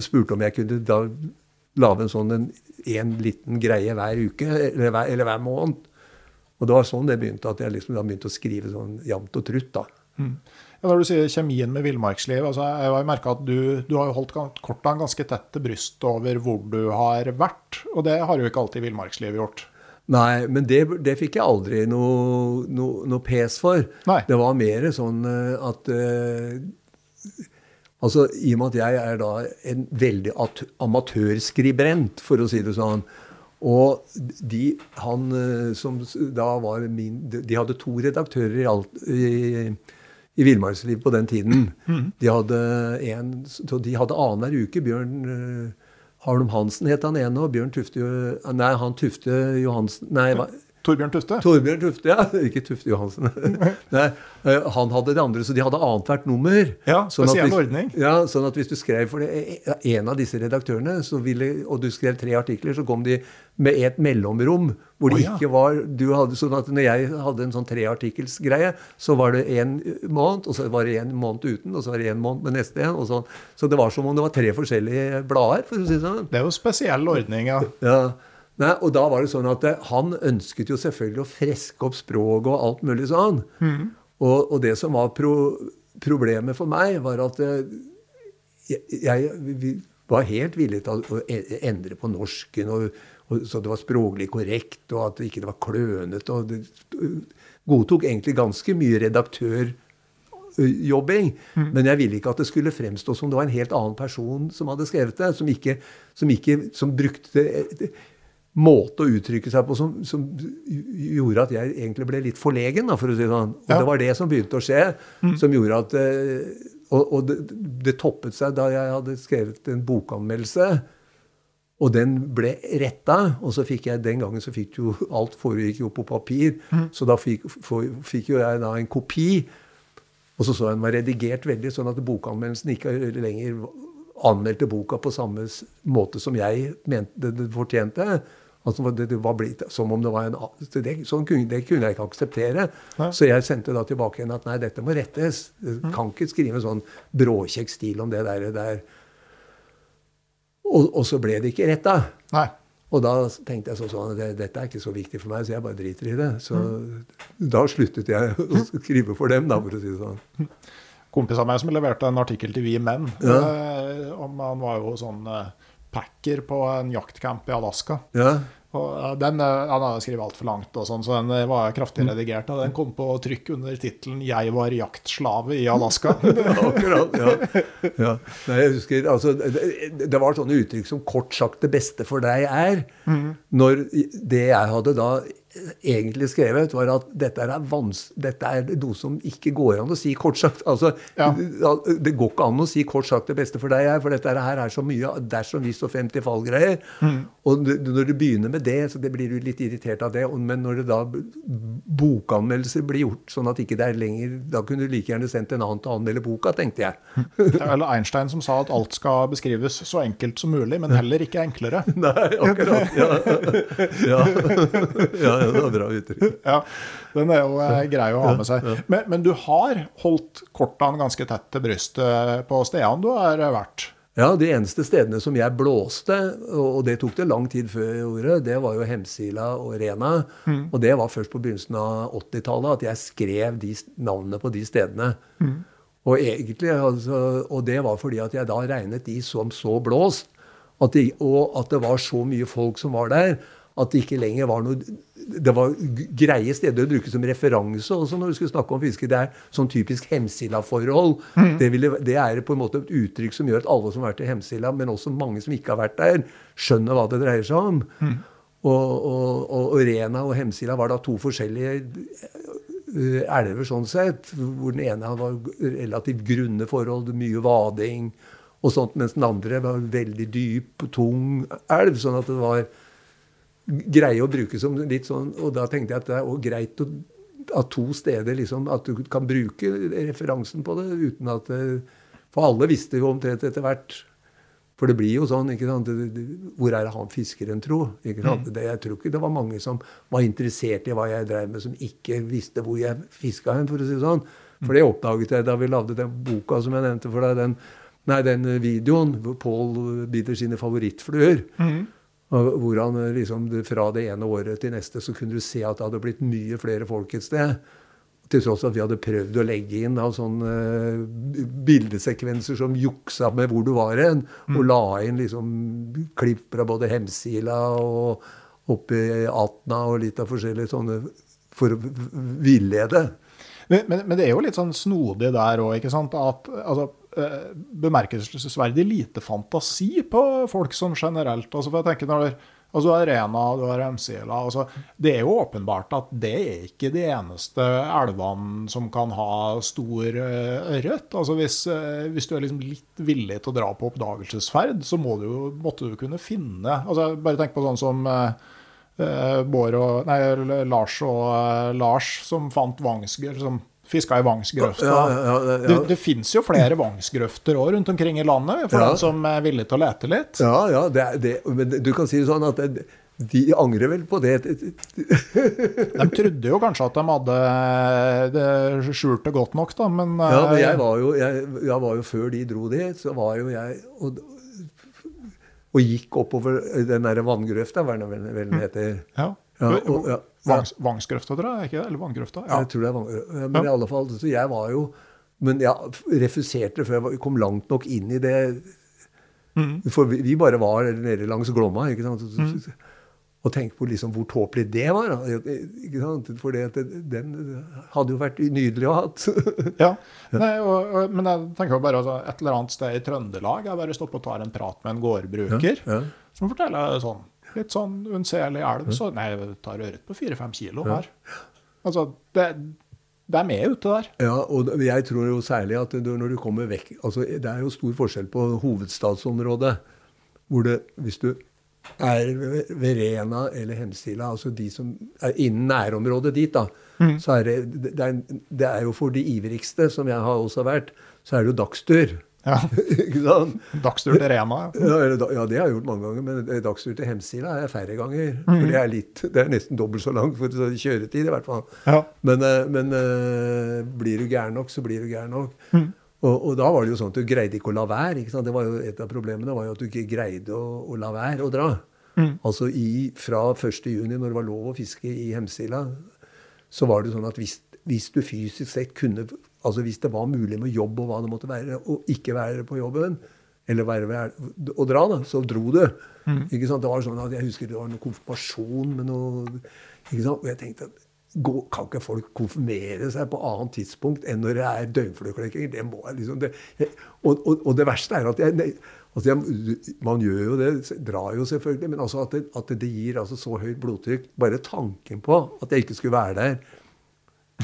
spurte om jeg kunne da lage en sånn en, en liten greie hver uke, eller hver, eller hver, måned. Og det var sånn det begynte, at jeg liksom da begynte å skrive sånn jevnt og trutt. da. Mm. Når du sier kjemien med villmarksliv, altså jeg har merka at du, du, har holdt kortene ganske tett til brystet over hvor du har vært. Og det har jo ikke alltid villmarkslivet gjort. Nei, men det, det, fikk jeg aldri noe, noe, noe pes for. Nei. Det var mer sånn eh, at uh, Altså, I og med at jeg er da en veldig amatørskribent, for å si det sånn, Og de, han som da var min De hadde to redaktører i, alt, i, i Villmarksliv på den tiden. Mm. De hadde en, de hadde annenhver uke Bjørn Harlem Hansen het han ene, og Bjørn Tufte Nei, han Tufte Johansen Nei, hva, Torbjørn Tufte? Torbjørn Tufte, ja. Ikke Tufte Johansen. Nei, eh, han hadde det andre, så de hadde annethvert nummer. Ja, spesiell sånn ordning. Ja, sånn at hvis du skrev for det, en av disse redaktørene, ville, og du skrev tre artikler, så kom de med et mellomrom hvor det oh, ja. ikke var du hadde, sånn at når jeg hadde en sånn treartikkelsgreie, så var det en måned, og så var det en måned uten, og så var det en måned med neste en. og sånn. Så det var som om det var tre forskjellige blader. for å si sånn. Det er jo spesiell ordning, ja. ja. Nei, og da var det sånn at eh, Han ønsket jo selvfølgelig å freske opp språket og alt mulig sånn. Mm. Og, og, det som var pro, problemet for meg, var at eh, jeg, jeg var helt villig til å e, endre på norsken, og, og, så det var språklig korrekt, og at det ikke var klønete. og det, Godtok egentlig ganske mye redaktørjobbing. Mm. Men jeg ville ikke at det skulle fremstå som det var en helt annen person som hadde skrevet det. Som, ikke, som, ikke, som brukte måte å uttrykke seg på som, som, gjorde at jeg egentlig ble litt forlegen, da, for å si sånn. Og ja. det var det som begynte å skje, mm. som gjorde at eh, Og, og det, det, toppet seg da jeg hadde skrevet en bokanmeldelse. Og den ble retta, og så fikk jeg den gangen så fikk jo alt foregikk jo på papir. Mm. Så da fikk, for, fikk, jo jeg da en kopi. Og så så jeg den var redigert veldig, sånn at bokanmeldelsen ikke lenger anmeldte boka på samme måte som jeg mente det fortjente. Altså, det, det var blitt som om det var en Det, sånn kunne, det kunne jeg ikke akseptere. Nei. Så jeg sendte da tilbake igjen at nei, dette må rettes. Mm. kan ikke skrive sånn bråkjekk stil om det der. der. Og, og, så ble det ikke retta. Og da tenkte jeg sånn at dette er ikke så viktig for meg, så jeg bare driter i det. Så mm. da sluttet jeg å skrive for dem, da, for å si det sånn. Kompis av meg som leverte en artikkel til Vi Menn. Ja. Eh, om Han var jo sånn eh, packer på en jaktcamp i Alaska. Ja. Og eh, den, eh, Han hadde skrevet altfor langt, og sånn, så den eh, var kraftig mm. redigert. Og den kom på trykk under tittelen 'Jeg var jaktslave i Alaska'. Akkurat, ja. ja. Nei, jeg husker, altså, det, det, var sånne uttrykk som 'kort sagt det beste for deg er'. Mm. Når det jeg hadde da egentlig skrevet, var at dette er, dette er, noe som ikke går an å si kort sagt. Altså, ja. Det går ikke an å si kort sagt det beste for deg, for dette her er så mye dersom, vi og 50 fallgreier. Mm. Og når du begynner med det, så det blir du litt irritert av det. Men når det da bokanmeldelser blir gjort sånn at ikke det er lenger Da kunne du like gjerne sendt en annen til å anmelde boka, tenkte jeg. det er vel Einstein som sa at alt skal beskrives så enkelt som mulig, men heller ikke enklere. Nei, akkurat. Ja. ja. ja det var bra uttrykk. Ja, den er jo eh, grei å ha med seg. Men, men du har holdt kortene ganske tett til brystet på stedene du har vært? Ja, de eneste stedene som jeg blåste, og det tok det lang tid før jeg gjorde, det var jo Hemsila og Rena. Mm. Og det var først på begynnelsen av 80-tallet at jeg skrev de navnene på de stedene. Mm. Og, egentlig, altså, og det var fordi at jeg da regnet de som så blåst. At de, og at det var så mye folk som var der, at det ikke lenger var noe det var greie steder å bruke som referanse også når du skulle snakke om fiske. Det er sånn typisk Hemsila-forhold. Mm. Det, det, er på en måte et uttrykk som gjør at alle som har vært i Hemsila, men også mange som ikke har vært der, skjønner hva det dreier seg om. Mm. Og, og, og, og, Rena og Hemsila var da to forskjellige eh, elver sånn sett. Hvor den ene var relativt grunne forhold, mye vading og sånt, mens den andre var veldig dyp, tung elv. sånn at det var greie å bruke som litt sånn Og da tenkte jeg at det er også greit å, at to steder liksom, At du kan bruke referansen på det uten at For alle visste jo omtrent etter hvert. For det blir jo sånn. ikke sant, Hvor er det han fiskeren, tro? ikke sant, mm. det, Jeg tror ikke det var mange som var interessert i hva jeg drev med, som ikke visste hvor jeg fiska hen, for å si det sånn. For det oppdaget jeg da vi lagde den boka som jeg nevnte for deg. Den, nei, den videoen hvor Pål biter sine favorittfluer. Mm. Hvor han eh, liksom, Fra det ene året til neste så kunne du se at det hadde blitt mye flere folk et sted. Til tross at vi hadde prøvd å legge inn da, sånne uh, bildesekvenser som juksa med hvor du var hen. Mm. Og la inn liksom klipp fra både Hemsila og oppe i Atna og litt av forskjellige sånne for å villede. Men, men, men, det er jo litt sånn snodig der òg, ikke sant. At altså, eh, bemerkelsesverdig lite fantasi på folk som generelt. Altså, for jeg tenker når det, altså, Du har Rena, du har Hemsila. Altså, det er jo åpenbart at det er ikke de eneste elvene som kan ha stor uh, ørret. Altså, hvis, uh, hvis, du er liksom litt villig til å dra på oppdagelsesferd, så må du måtte du kunne finne altså, Bare tenk på sånn som og, nei, Lars og Lars som fant Vangsger. som fiska i Vangsgrøfta. Ja, ja, ja, det, det fins jo flere Vangsgrøfter òg rundt omkring i landet, for den som er villig til å lete litt. Ja, ja, det, det, men du kan si det sånn at de angrer vel på det. de trodde jo kanskje at de hadde det skjulte godt nok, da, men Ja, men jeg var jo, jeg, jeg var jo før de dro dit, så var jo jeg og, og gikk oppover den derre vanngrøfta, hva den vel heter. Ja. Ja, og, ja. Vangs, Vangsgrøfta, tror jeg? ikke det? Eller Vanngrøfta? Ja. Jeg tror det er Vanngrøfta. Men i alle fall, så jeg var jo Men jeg refuserte før jeg kom langt nok inn i det. Mm. For vi, vi, bare var nede langs Glomma. ikke sant? Mm. Og tenk på liksom hvor tåpelig det var. ikke sant? For det, den hadde jo vært nydelig å ha hatt. ja, Nei, og, og, Men jeg tenker bare altså, et eller annet sted i Trøndelag Jeg bare stopper og tar en prat med en gårdbruker ja, ja. som forteller sånn Litt sånn unnselig elv. Så nei, jeg tar ørret på fire-fem kilo her. Altså, det, det er ute der. Ja, og jeg tror jo særlig at når du kommer vekk altså Det er jo stor forskjell på hovedstadsområdet, hvor det, hvis du er ved Rena eller Hemsila, altså de som er innen nærområdet dit, da, mm. så er det, det er, det er jo for de ivrigste, som jeg har også vært, så er det jo dagstur. Ja. dagstur til Rena. Ja. ja, det har jeg gjort mange ganger. Men dagstur til Hemsila er færre ganger. Mm. For det er, litt, det er nesten dobbelt så langt for kjøretid, i hvert fall. Ja. Men, eh, men, eh, blir du gæren nok, så blir du gæren nok. Mm. Og, og, da var det jo sånn at du greide ikke å la være. Det var jo Et av problemene var jo at du ikke greide å, å la være å dra. Mm. Altså i, Fra 1.6, når det var lov å fiske i Hemsila, så var det sånn at hvis, hvis du fysisk sett kunne Altså hvis det var mulig med jobb og hva det måtte være, og ikke være på jobben, eller være ved, å dra, da, så dro du. Mm. Ikke sant? Det var sånn at Jeg husker det var noe konfirmasjon med noe ikke sant? Og jeg tenkte at gå, kan ikke folk konfirmere seg på annet tidspunkt enn når det er døgnflueklekking? Det må jeg liksom, det, og, og, og, det verste er at jeg, altså jeg, Man gjør jo det, drar jo selvfølgelig, men altså at, det, at det gir altså så høyt blodtrykk Bare tanken på at jeg ikke skulle være der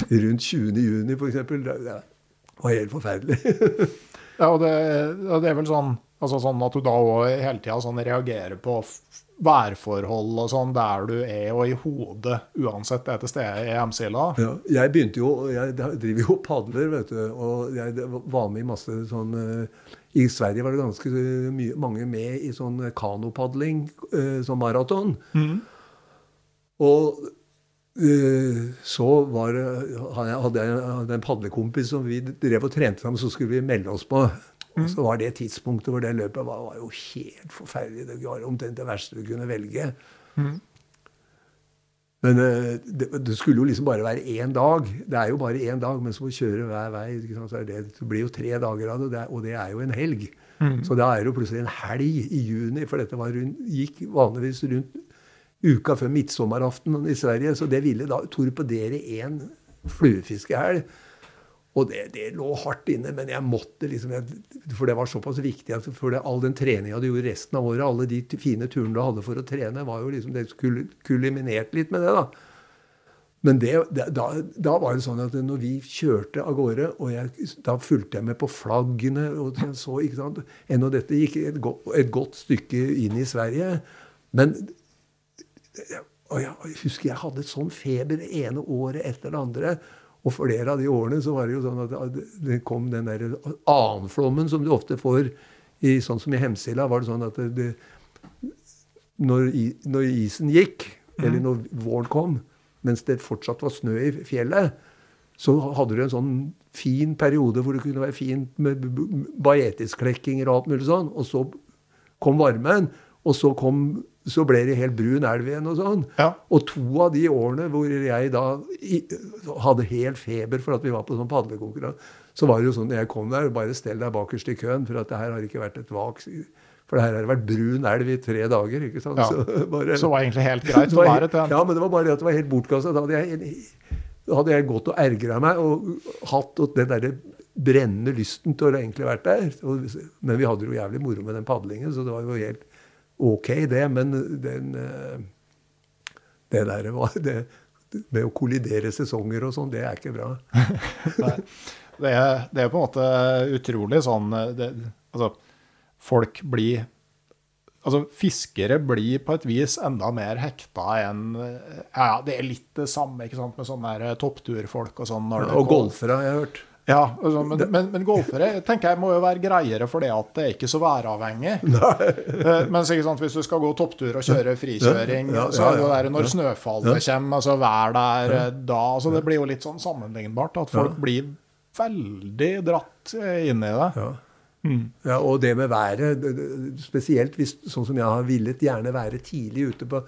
rundt 20. juni, f.eks. Det var helt forferdelig. ja, og det, det, er vel sånn, altså sånn at du da òg hele tida sånn reagerer på værforhold og sånn der du er, og i hodet uansett er til stede i hjemsila. Ja, jeg begynte jo Jeg driver jo og padler, vet du. Og jeg var med i masse sånn eh, I Sverige var det ganske mye, mange med i sånn kanopadling, eh, sånn maraton. Mm. Og så var, hadde jeg en padlekompis som vi drev og trente sammen, så skulle vi melde oss på. Og så var det tidspunktet hvor det løpet var, var jo helt forferdelig. Det var omtrent det verste du kunne velge. Mm. Men eh, det, det, skulle jo liksom bare være én dag. Det er jo bare én dag, men så må du kjøre hver vei. Så det, det, blir jo tre dager av det, og det er jo en helg. Mm. Så da er det jo plutselig en helg i juni, for dette rundt, gikk vanligvis rundt uka før midtsommeraften i Sverige. Så det ville da torpedere én fluefiskehelg. Og det, det, lå hardt inne, men jeg måtte liksom For det var såpass viktig. for det, All den treninga du gjorde resten av året, alle de fine turene du hadde for å trene, var jo liksom, det kuliminert litt med det. da. Men det, da, da, var det sånn at når vi kjørte av gårde, og jeg, da fulgte jeg med på flaggene og så, ikke sant, Ennå dette gikk et, go et godt stykke inn i Sverige. Men og jeg husker jeg hadde et sånn feber det ene året etter det andre. Og flere av de årene så var det jo sånn at det kom den der annenflommen som du ofte får i, sånn som i Hemsila. var det sånn at det, når, når, isen gikk, eller mm. når våren kom, mens det fortsatt var snø i fjellet, så hadde du en sånn fin periode hvor det kunne være fint med bajetisklekkinger og alt mulig sånn. Og så kom varmen, og så kom så ble det helt brun elv igjen og sånn. Ja. Og to av de årene hvor jeg da hadde helt feber for at vi var på sånn padlekonkurranse, så var det jo sånn når jeg kom der, bare stell deg bakerst i køen, for at det her har ikke vært et vak. For det her har vært brun elv i tre dager. ikke sant? Ja. Så, bare, så var det egentlig helt greit å være til Ja, men det var bare det at det var helt bortkasta. Da hadde jeg, hadde jeg gått og ergra meg og hatt den derre brennende lysten til å egentlig vært der. men vi hadde jo jævlig moro med den padlingen, så det var jo helt ok, det. Men den, det der var det, med å kollidere sesonger og sånn, det er ikke bra. det, er, det, er, på en måte utrolig sånn det, Altså, folk blir Altså, fiskere blir på et vis enda mer hekta enn Ja, det er litt det samme ikke sant, med sånne toppturfolk og sånn. og golfere, har jeg hørt. Ja, altså, men, men, men, golfere tenker jeg må jo være greiere for det at det er ikke så væravhengig. Men mens ikke sant, hvis du skal gå topptur og kjøre frikjøring, ja, ja, ja, så er det jo der når snøfallet kommer, altså vær der eh, da. Altså Det blir jo litt sånn sammenlignbart at folk blir veldig dratt eh, inn i det. Mm. Ja, og det med været, spesielt hvis, sånn som jeg har villet gjerne være tidlig ute på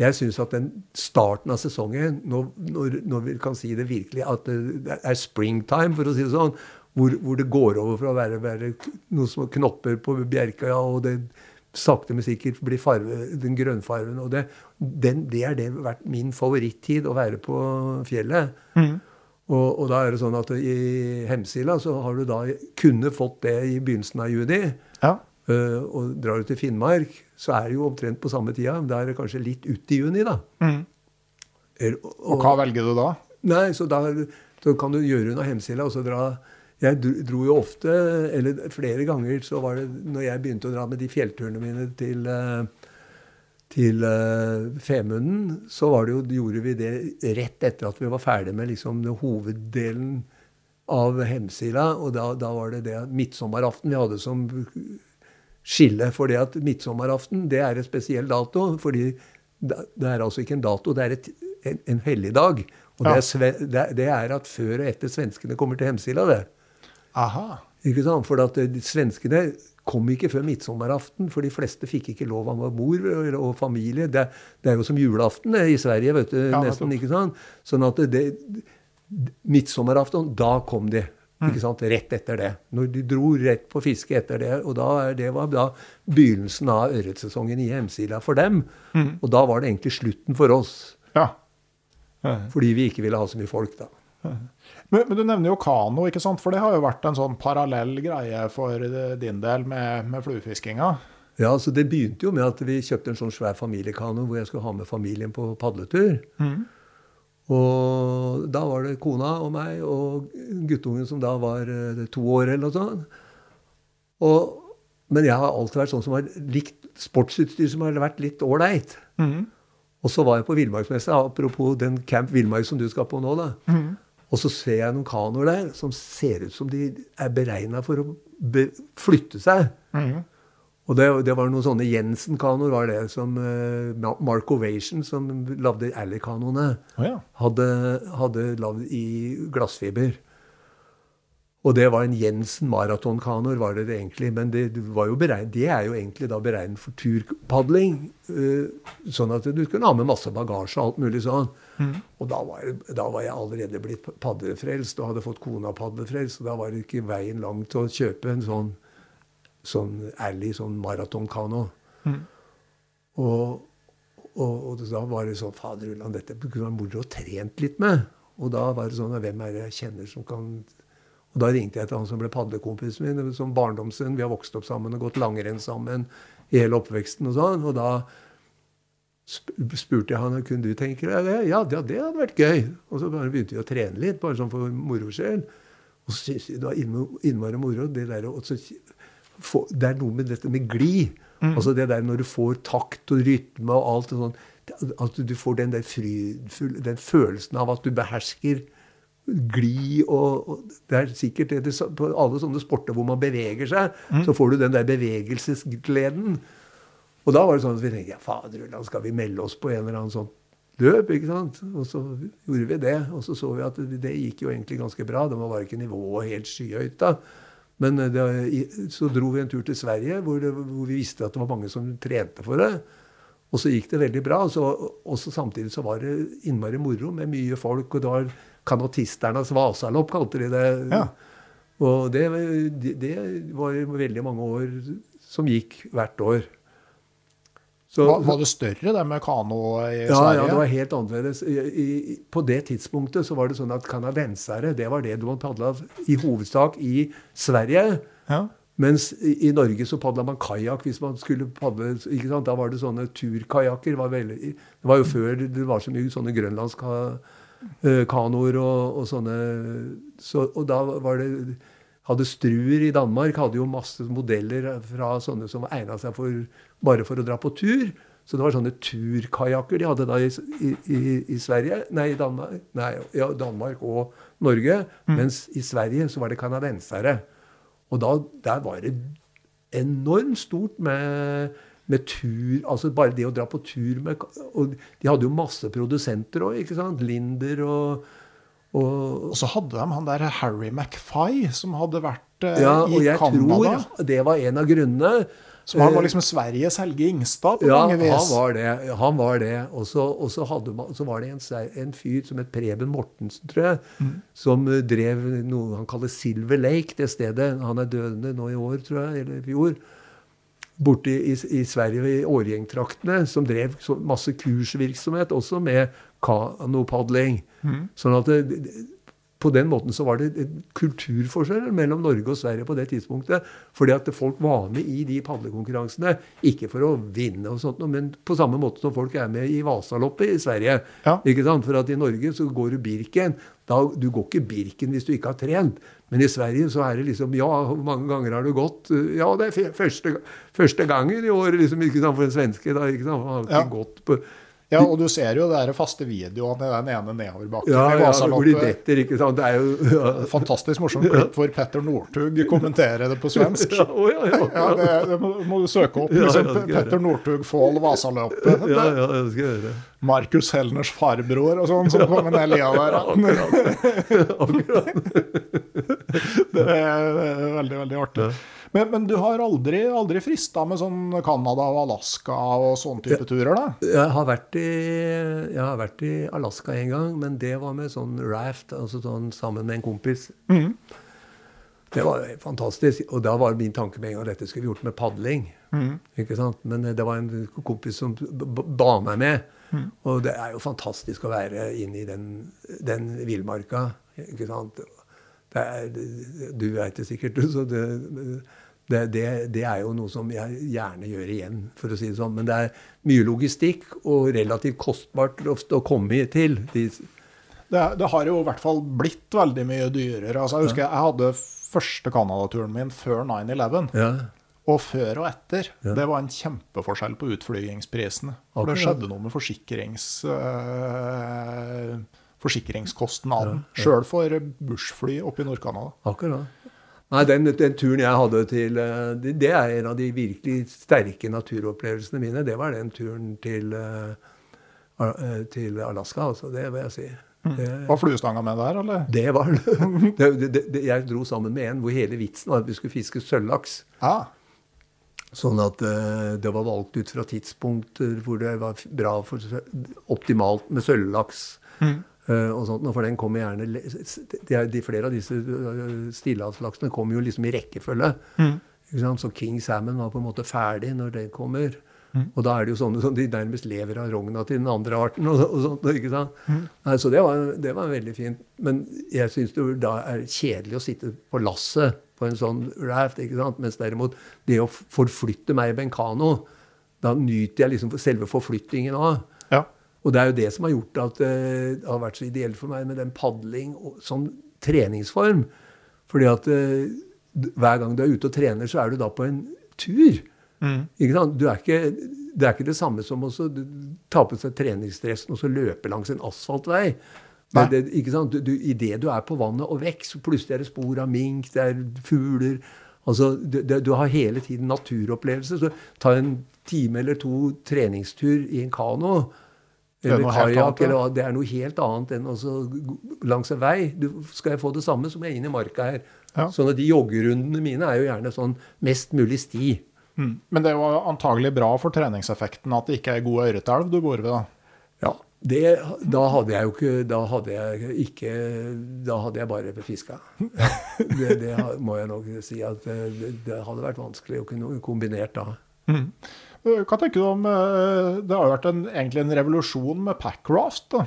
jeg syns at den starten av sesongen, når, når, når, vi kan si det virkelig at det er springtime, for å si det sånn, hvor, hvor det går over fra å være, være noen små knopper på bjerka, og det sakte, men sikkert blir farve, den grønnfarven og det, den, det er det vært min favorittid å være på fjellet. Mm. Og, og, da er det sånn at i Hemsila så har du da kunne fått det i begynnelsen av juni. Ja. Uh, og drar du til Finnmark, så er det jo omtrent på samme tida. Da er det kanskje litt ut i juni, da. Mm. Er, og, og, hva velger du da? Nei, så da så kan du gjøre unna Hemsela og så dra Jeg dro jo ofte, eller flere ganger, så var det når jeg begynte å dra med de fjellturene mine til uh, til uh, Femunden, så det jo, gjorde vi det rett etter at vi var ferdig med liksom, hoveddelen av Hemsila. Og da, da var det det midtsommeraften vi hadde som skille. For det at midtsommeraften det er en spesiell dato. fordi det er altså ikke en dato, det er et, en, en helligdag. Og ja. det, er, det, er, at før og etter svenskene kommer til Hemsila, det. Aha. Ikke sant? For at svenskene kom ikke før midtsommeraften, for de fleste fikk ikke lov av mor og familie. Det, det, er jo som julaften i Sverige, vet du, ja, nesten. ikke sant? Sånn at det, midtsommeraften, da kom de. Ikke sant? Rett etter det. Når de dro rett på fiske etter det. Og da, det var da begynnelsen av ørretsesongen i Hemsila for dem. Mm. Og da var det egentlig slutten for oss. Ja. Ja. Fordi vi ikke ville ha så mye folk, da. Men, men, du nevner jo kano, ikke sant? for det har jo vært en sånn parallell greie for din del med, med fluefiskinga? Ja, så Det begynte jo med at vi kjøpte en sånn svær familiekano hvor jeg skulle ha med familien på padletur. Mm. Og da var det kona og meg og guttungen som da var eh, to år eller noe sånt. Og, men jeg har alltid vært sånn som har likt sportsutstyr som har vært litt ålreit. Mm. Og så var jeg på villmarksmessa, apropos den Camp Villmark som du skal på nå. da. Mm. Og så ser jeg noen kanoer der som ser ut som de er beregna for å flytte seg. Mm. Og det, det, var noen sånne Jensen-kanoer var det, som uh, Mark Ovation, som lagde Alley-kanoene, oh, ja. hadde, hadde lagd i glassfiber. Og det var en Jensen maratonkanoer, var det, det egentlig. Men det, beregnet, det, er jo egentlig da beregnet for turpadling. Uh, sånn at du kunne ha med masse bagasje og alt mulig sånn. Mm. Og da var, da var, jeg allerede blitt padlefrelst og hadde fått kona padlefrelst. Og da var det ikke veien lang til å kjøpe en sånn sånn ærlig sånn maratonkano. Mm. Og, og, og, da var det sånn Fader Ulland, dette kunne vært moro å trent litt med. Og da var det sånn Hvem er det jeg kjenner som kan Og da ringte jeg til han som ble padlekompisen min. Som barndomssønn. Vi har vokst opp sammen og gått langrenn sammen i hele oppveksten og sånn. Og da spurte jeg han kunne du tenke deg det. Ja, det, det hadde vært gøy. Og så begynte vi å trene litt, bare sånn for moro skyld. Og så syntes vi det var innmari moro. det der, og så få, Det er noe med dette med glid. Mm. Altså det der når du får takt og rytme og alt sånn At du får den der frydfull, den følelsen av at du behersker glid og, og, Det er sikkert det, det, på alle sånne sporter hvor man beveger seg, mm. så får du den der bevegelsesgleden. Og da var det sånn at vi tenkte ja, fader, skal vi melde oss på en eller annen sånn løp? ikke sant? Og så gjorde vi det. Og så så vi at det gikk jo egentlig ganske bra. Det var bare ikke nivået helt skyhøyt da. Men eh, det, så dro vi en tur til Sverige hvor, det, hvor, vi visste at det var mange som trente for det. Og så gikk det veldig bra. Og så samtidig så var det innmari moro med mye folk. Og det var kanotisternes vasalopp, kalte de det. Ja. Og det, det, var veldig mange år som gikk hvert år. Så, var, var, det større, det med kano i ja, Sverige? Ja, det var helt annerledes. I, i, på det tidspunktet så var det sånn at canadensere det var det man padla i hovedsak i Sverige. Ja. Mens i, i, Norge så padla man kajakk hvis man skulle padle. ikke sant? Da var det sånne turkajakker. Det var jo før det var så mye sånne grønlandskanoer og, og sånne så, Og da var det hadde Struer i Danmark hadde jo masse modeller fra sånne som egna seg for, bare for å dra på tur. Så det var sånne turkajakker de hadde da i, i, i Sverige Nei, i Danmark, nei, ja, Danmark og Norge. Mm. Mens i Sverige så var det canadensere. Og da, der var det enormt stort med, med tur Altså bare det å dra på tur med Og de hadde jo masse produsenter òg, ikke sant? Linder og og, og, så hadde de han der Harry McFie, som hadde vært eh, ja, i Canada. Ja, og jeg tror det var en av grunnene. Så han var liksom Sveriges Helge Ingstad på ja, mange vis? Ja, han var det. Han var det. Og så, og så, man, så var det en, en, fyr som het Preben Mortensen, tror jeg, mm. som eh, drev noe han kaller Silver Lake, det stedet. Han er døende nå i år, tror jeg, eller i fjor. Borte i, i Sverige, i Årgjengtraktene, som drev masse kursvirksomhet, også med kanopadling. Mm. Sånn at det, på den måten så var det kulturforskjeller mellom Norge og Sverige på det tidspunktet. Fordi at folk var med i de padlekonkurransene. Ikke for å vinne, og sånt, men på samme måte som folk er med i Vasaloppet i Sverige. Ja. ikke sant? For at i Norge så går du Birken. Da, du går ikke Birken hvis du ikke har trent. Men i Sverige så er det liksom Ja, hvor mange ganger har du gått? Ja, det er første, første gangen i år, liksom, ikke sant, for en svenske. da, ikke sant, Han har ikke ja. gått på ja, og du ser jo de faste videoene i den ene nedoverbakken ja, i Vasaloppet. Ja, detter, ikke sant. Det er jo ja. Fantastisk morsomt klipp hvor Petter Northug kommenterer det på svensk. Ja, oh, ja, ja. ja det, det må, må, du søke opp. Liksom, Petter Northug Fall Vasaloppet. Ja, ja, det skal jeg gjøre. Markus Helners farbror og sånn, som kommer ned lia der. Akkurat. det, er, det er veldig, veldig artig. Men, men, du har aldri, aldri frista med sånn Canada og Alaska og sånne type turer, da? Jeg har, vært i, jeg har vært i Alaska en gang, men det var med sånn raft, altså sånn sammen med en kompis. Mm. Det var fantastisk. Og da var min tanke med en gang at dette skulle vi gjort med padling. Mm. ikke sant? Men det var en kompis som ba meg med. Mm. Og det er jo fantastisk å være inne i den, den villmarka. ikke sant? Er, du veit det sikkert. så det, det, det, det, er jo noe som jeg gjerne gjør igjen, for å si det sånn. Men det er mye logistikk og relativt kostbart ofte å komme til. De, det, det, har jo i hvert fall blitt veldig mye dyrere. Altså, jeg husker jeg hadde første Canada-turen min før 9-11. Ja. Og før og etter. Ja. Det var en kjempeforskjell på utflygingsprisene. For det skjedde noe med forsikrings... Øh, forsikringskostnaden. Ja. Sjøl for bushfly oppe i Nord-Canada. Akkurat. Nei, den, den, turen jeg hadde til eh, det, det, er en av de virkelig sterke naturopplevelsene mine. Det var den turen til, uh, til Alaska, altså. Det vil jeg si. Mm. Det, var fluestanga med der, eller? Det var det. jeg dro sammen med en hvor hele vitsen var at vi skulle fiske sølvlaks. Ah. Sånn at det var valgt ut fra tidspunkter hvor det var bra for, optimalt med sølvlaks. Mm. Uh, og sånt, for den kommer gjerne de, de Flere av disse uh, stillehavslaksene kommer jo liksom i rekkefølge. Mm. Så King Salmon var på en måte ferdig når den kommer. Mm. Og da er det jo sånne som de nærmest lever av rogna til den andre arten. og, og sånt, ikke sant? Mm. Nei, så det var, det var, veldig fint. Men jeg syns det da er kjedelig å sitte på lasset på en sånn raft. ikke sant? Mens derimot det å forflytte meg i en kano, da nyter jeg liksom selve forflyttingen òg. Og det er jo det som har gjort at eh, det har vært så ideelt for meg med den padling som treningsform. Fordi at eh, hver gang du er ute og trener, så er du da på en tur. Mm. Ikke sant? Du er ikke, det er ikke det samme som å ta på seg treningsdressen og så løpe langs en asfaltvei. Men det, ikke sant? Du, du, Idet du er på vannet og vekk, så plutselig er det spor av mink, det er fugler Altså, du, du, har hele tiden naturopplevelse. Så ta en time eller to treningstur i en kano eller kajakk. Det er noe helt annet enn å langs en vei. Du, skal jeg få det samme, så må jeg inn i marka her. Ja. Sånn at De joggerundene mine er jo gjerne sånn mest mulig sti. Mm. Men det er jo antagelig bra for treningseffekten at det ikke er god ørretelv du bor ved? da. Ja, det, da hadde jeg jo ikke Da hadde jeg ikke Da hadde jeg bare fiska. Det, det, må jeg nok si at det, det hadde vært vanskelig å kunne kombinert da. Mm. Hva tenker du om Det har jo vært en, egentlig en revolusjon med packraft. da.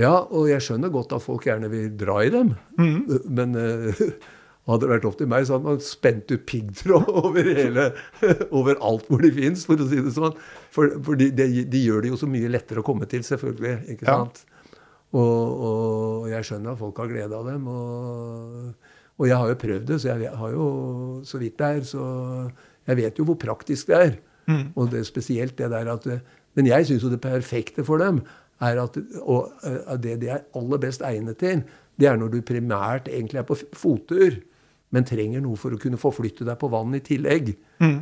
Ja, og jeg skjønner godt at folk gjerne vil dra i dem. Mm. Men uh, hadde det vært opp til meg, så hadde man spent ut piggtråd over, hele, over alt hvor de fins, for å si det sånn. For, for de, de, de, gjør det jo så mye lettere å komme til, selvfølgelig. ikke sant? Ja. Og, og, jeg skjønner at folk har glede av dem. Og, og jeg har jo prøvd det, så jeg har jo så vidt det er, så jeg vet jo hvor praktisk det er. Mm. Og det er spesielt det der at Men jeg syns jo det perfekte for dem er at og, det de er aller best egnet til, det er når du primært egentlig er på fottur, men trenger noe for å kunne forflytte deg på vann i tillegg. Mm.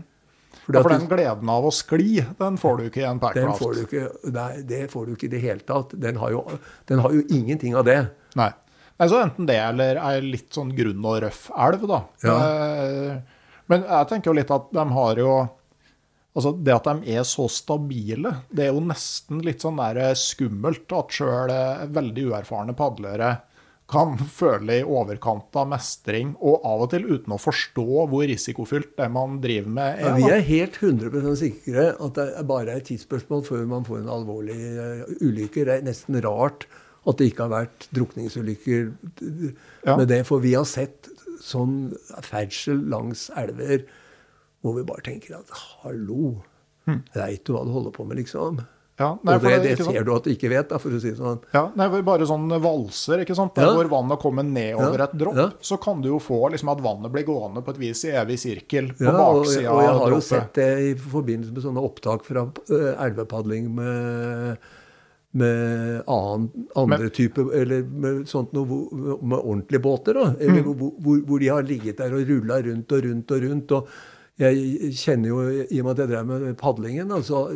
ja, for den gleden av å skli, den får du ikke i en Packraft. Får ikke, nei, det får du ikke i det hele tatt. Den har, jo, den har jo ingenting av det. Nei. nei. Så enten det eller ei litt sånn grunn og røff elv, da. Ja. Eh, men jeg tenker jo litt at de har jo Altså, Det at de er så stabile, det er jo nesten litt sånn der skummelt at sjøl veldig uerfarne padlere kan føle i overkant av mestring, og av og til uten å forstå hvor risikofylt det man driver med, er. Ja, vi er helt 100% sikre at det er bare er et tidsspørsmål før man får en alvorlig uh, ulykke. Det er nesten rart at det ikke har vært drukningsulykker ja. med det. For vi har sett sånn ferdsel langs elver hvor vi bare tenker at hallo, mm. veit du hva du holder på med, liksom? Ja, nei, og det, det, det ser du at du ikke vet, da, for å si det sånn. Ja, nei, Bare sånn valser, ikke sant? Der ja. hvor vannet kommer nedover ja. et dropp, ja. så kan du jo få liksom, at vannet blir gående på et vis i evig sirkel på ja, baksida av droppet. Og jeg har jo sett det i forbindelse med sånne opptak fra uh, elvepadling med med annen, andre Men, type Eller med sånt noe, med ordentlige båter. da, eller mm. hvor, hvor, hvor, de har ligget der og rulla rundt og rundt og rundt. og jeg kjenner jo, I og med at jeg drev med padlingen, altså,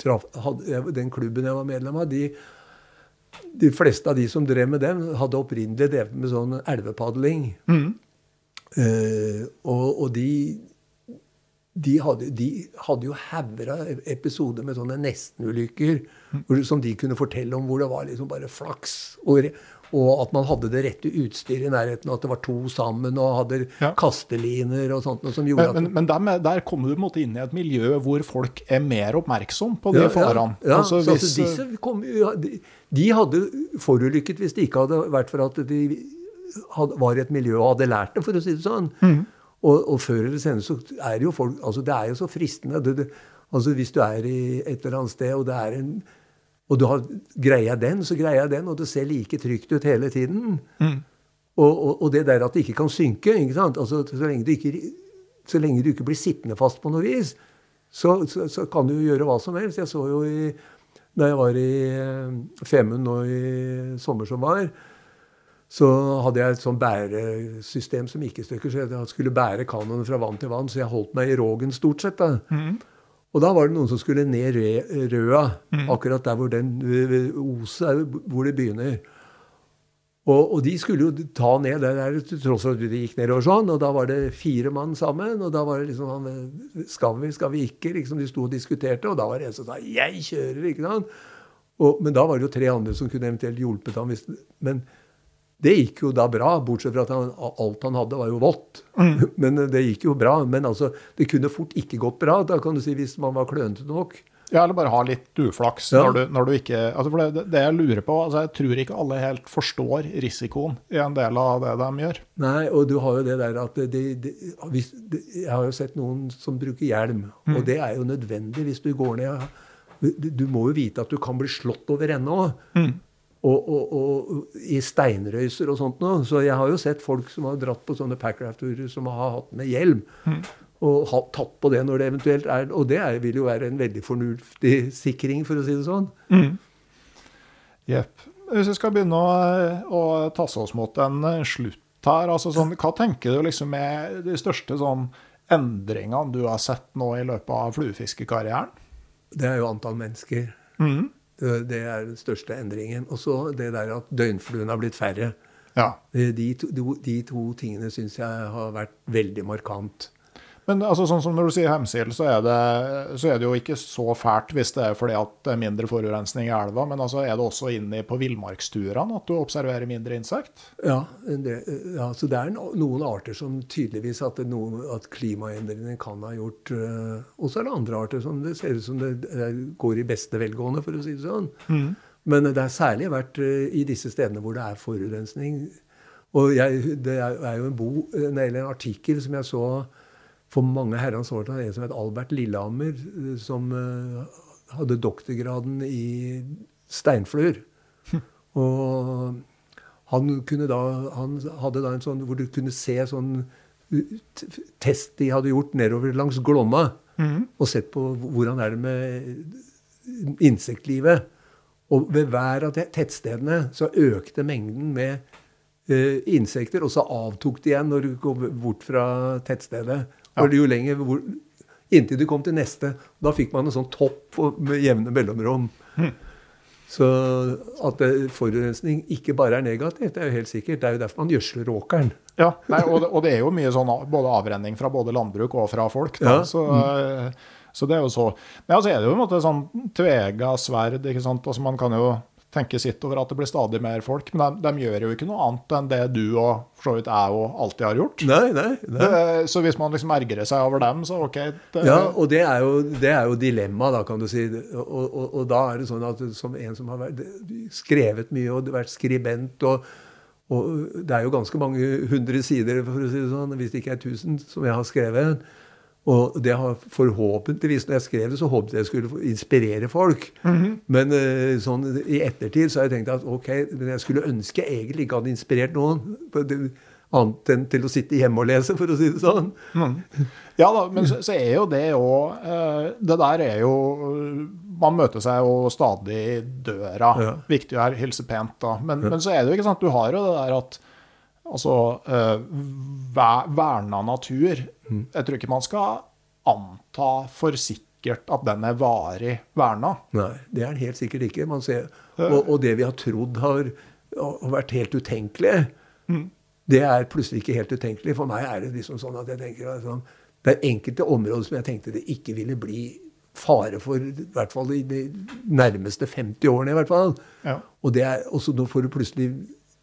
traf, hadde, den klubben jeg var medlem av, de, de, fleste av de som drev med dem, hadde opprinnelig drevet med sånn elvepadling. Mm. Uh, og, og de, de, hadde, de, hadde, jo hauger av episoder med sånne nestenulykker mm. som de kunne fortelle om, hvor det var liksom bare flaks. Og, og at man hadde det rette utstyret i nærheten, og at det var to sammen og hadde ja. kasteliner og sånt. som gjorde men, men, men der, der, kommer du på en måte inn i et miljø hvor folk er mer oppmerksom på de ja, farene. Ja, altså, så hvis, altså, disse kom, de, de, hadde forulykket hvis det ikke hadde vært for at de hadde, var i et miljø og hadde lært det, for å si det sånn. Mm. Og, og, før eller senere så er jo folk altså Det er jo så fristende. Det, det, altså Hvis du er i et eller annet sted, og det er en og du har, greier jeg den, så greier jeg den, og det ser like trygt ut hele tiden. Mm. Og, og, og, det der at det ikke kan synke ikke sant? Altså, så, lenge ikke, så, lenge du ikke, blir sittende fast på noe vis, så, så, så, kan du gjøre hva som helst. Jeg så jo i, Da jeg var i eh, Femund nå i sommer som var, så hadde jeg et sånn bæresystem som gikk i stykker. Så jeg skulle bære kanonen fra vann til vann, så jeg holdt meg i rågen stort sett. da. Mm. Og da var det noen som skulle ned Røa, mm. akkurat der hvor den Oset er, hvor det begynner. Og, og, de skulle jo ta ned det der tross at de gikk nedover sånn. Og da var det fire mann sammen. Og da var det liksom han Skal vi, skal vi ikke? liksom De sto og diskuterte. Og da var det en som sa 'Jeg kjører', ikke sant? Og, men da var det jo tre andre som kunne eventuelt hjulpet ham. Men det gikk jo da bra, bortsett fra at han, alt han hadde, var jo vått. Mm. Men det gikk jo bra. Men altså, det kunne fort ikke gått bra, da kan du si, hvis man var klønete nok. Ja, eller bare ha litt uflaks ja. når, du, når, du, ikke altså for det, det, jeg lurer på altså Jeg tror ikke alle helt forstår risikoen i en del av det de gjør. Nei, og du har jo det der at de, de, hvis, Jeg har jo sett noen som bruker hjelm, mm. og det er jo nødvendig hvis du går ned Du, du må jo vite at du kan bli slått over ende òg. Mm og, og, og, i steinrøyser og sånt noe. Så jeg har jo sett folk som har dratt på sånne packraft-turer som har hatt med hjelm. Mm. Og har tatt på det når det eventuelt er Og det er, vil jo være en veldig fornuftig sikring, for å si det sånn. Mm. Jepp. Hvis vi skal begynne å, å tasse oss mot en slutt her, altså sånn, hva tenker du liksom er de største sånn endringene du har sett nå i løpet av fluefiskekarrieren? Det er jo antall mennesker. Mm. Det er den største endringen. Og så det der at døgnfluene har blitt færre. Ja. De, to, de, to tingene syns jeg har vært veldig markant. Men altså, sånn som når du sier Hemsil, så, er det- så er det jo ikke så fælt hvis det er fordi at det er mindre forurensning i elva, men altså, er det også inni på villmarksturene at du observerer mindre insekt? Ja, det, ja, så det er noen arter som tydeligvis at, noen, at klimaendringene kan ha gjort øh, Og så er det andre arter som det ser ut som det, det går i beste velgående, for å si det sånn. Men det har særlig vært øh, i disse stedene hvor det er forurensning. Og jeg, det er jo en, bo, en artikkel som jeg så for mange herrens år siden, en som het Albert Lillehammer, øh, som øh, hadde doktorgraden i steinfluer. Og han, da, han hadde da en sånn hvor du kunne se sånn test de hadde gjort nedover langs Glomma. Og sett på hvordan er det med insektlivet. Og ved hver av tettstedene så økte mengden med uh, insekter, og så avtok det igjen når du går bort fra tettstedet. Og jo lenger hvor, Inntil du kom til neste. Da fikk man en sånn topp med jevne mellomrom. Så at forurensning ikke bare er negativt, det er jo helt sikkert. Det er jo derfor man gjødsler åkeren. Ja, nei, og, det, og det er jo mye sånn både avrenning fra både landbruk og fra folk. Ja. så, mm. så det er jo så. Men altså er det jo en måte sånn tvega sverd. ikke sant? Altså Man kan jo tenke sitt over at det blir stadig mer folk, men de, de gjør jo ikke noe annet enn det du og for så vidt jeg og alltid har gjort. Nei, nei, nei. Det, så hvis man liksom ergrer seg over dem, så OK. Det, Ja, og det er jo, det er jo dilemma, da, kan du si. Og, og, og da er det sånn at som en som har vært, skrevet mye og vært skribent og, og det er jo ganske mange hundre sider, for å si det sånn, hvis det ikke er tusen, som jeg har skrevet. Og det har forhåpentligvis, når jeg skrev det, så håpet jeg skulle inspirere folk. Men eh, sånn i ettertid så har jeg tenkt at ok, men jeg skulle ønske jeg egentlig ikke hadde inspirert noen. Annet enn til å sitte hjemme og lese, for å si det sånn. Ja da, men så, så er jo det òg Det der er jo Man møter seg jo stadig i døra. Ja. Viktig å hilse pent, da. Men, men så er det jo ikke sant, du har jo det der at Altså, eh, verna natur Jeg tror ikke man skal anta for sikkert at den er varig verna. Nei, det er den helt sikkert ikke. Man ser, og, og det vi har trodd har, har vært helt utenkelig, det er plutselig ikke helt utenkelig. For meg er det liksom sånn at jeg tenker sånn, det er enkelte områder som jeg tenkte det ikke ville bli fare for, i hvert fall i de nærmeste 50 årene. i hvert fall. Ja. Og det er, også nå får du plutselig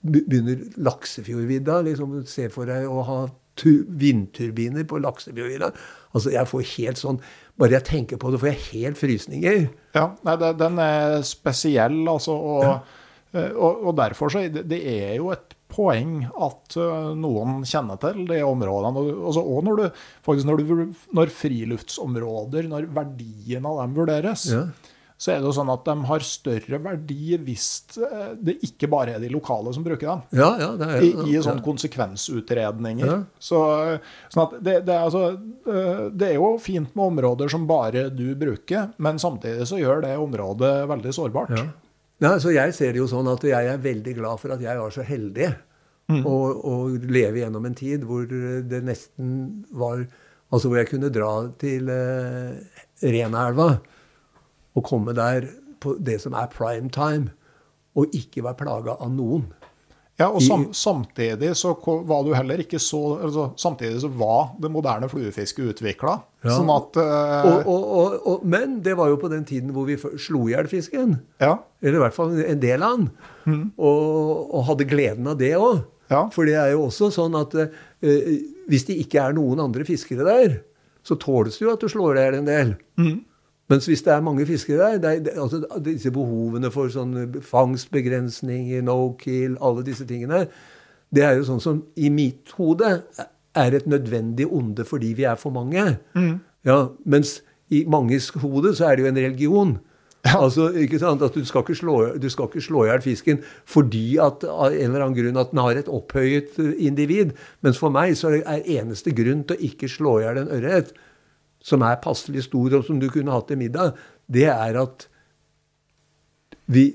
begynner Laksefjordvidda. liksom Se for deg å ha tu, vindturbiner på Laksefjordvidda. Altså, jeg får helt sånn Bare jeg tenker på det, får jeg helt frysninger. Ja, nei, det, den er spesiell, altså. Og, ja. og, og derfor så det, det er jo et poeng at eh, noen kjenner til de områdene. Altså, og når, du, faktisk når, du, når friluftsområder, når verdien av dem vurderes, Ja. Så er det jo sånn at de har større verdi hvis eh, det ikke bare er de lokale som bruker dem. Ja, ja, det er, I, i ja. sånne konsekvensutredninger. Så, sånn at det, det, er altså, eh, det er jo fint med områder som bare du bruker, men samtidig så gjør det området veldig sårbart. Ja. Ja, så jeg ser det jo sånn at jeg er veldig glad for at jeg var så heldig å, å leve gjennom en tid hvor det nesten var Altså hvor jeg kunne dra til eh, Renaelva og komme der på det som er prime time, og ikke være plaga av noen. Ja, og sam, samtidig så var du heller ikke så altså, Samtidig så var det moderne fluefisket utvikla. Ja. Sånn at uh, Og, og, og, men det var jo på den tiden hvor vi slo i hjel fisken. Ja. Eller i hvert fall en del av den. Og, og hadde gleden av det òg. Ja. For det er jo også sånn at uh, hvis det ikke er noen andre fiskere der, så tåles det jo at du slår i hjel en del. Mens hvis det er mange fiskere der, det det, altså disse behovene for sånn fangstbegrensninger, no-kill, alle disse tingene, det er jo sånn som i mitt hode er et nødvendig onde fordi vi er for mange. Ja, mens i manges hode så er det jo en religion. Altså, ikke sant? At du skal ikke slå, du skal ikke slå i hjel fisken fordi at av en eller annen grunn at den har et opphøyet eh, individ. Mens for meg så er eneste grunn til å ikke slå i hjel en ørret, som er passelig stor, og som du kunne hatt til middag, det er at vi,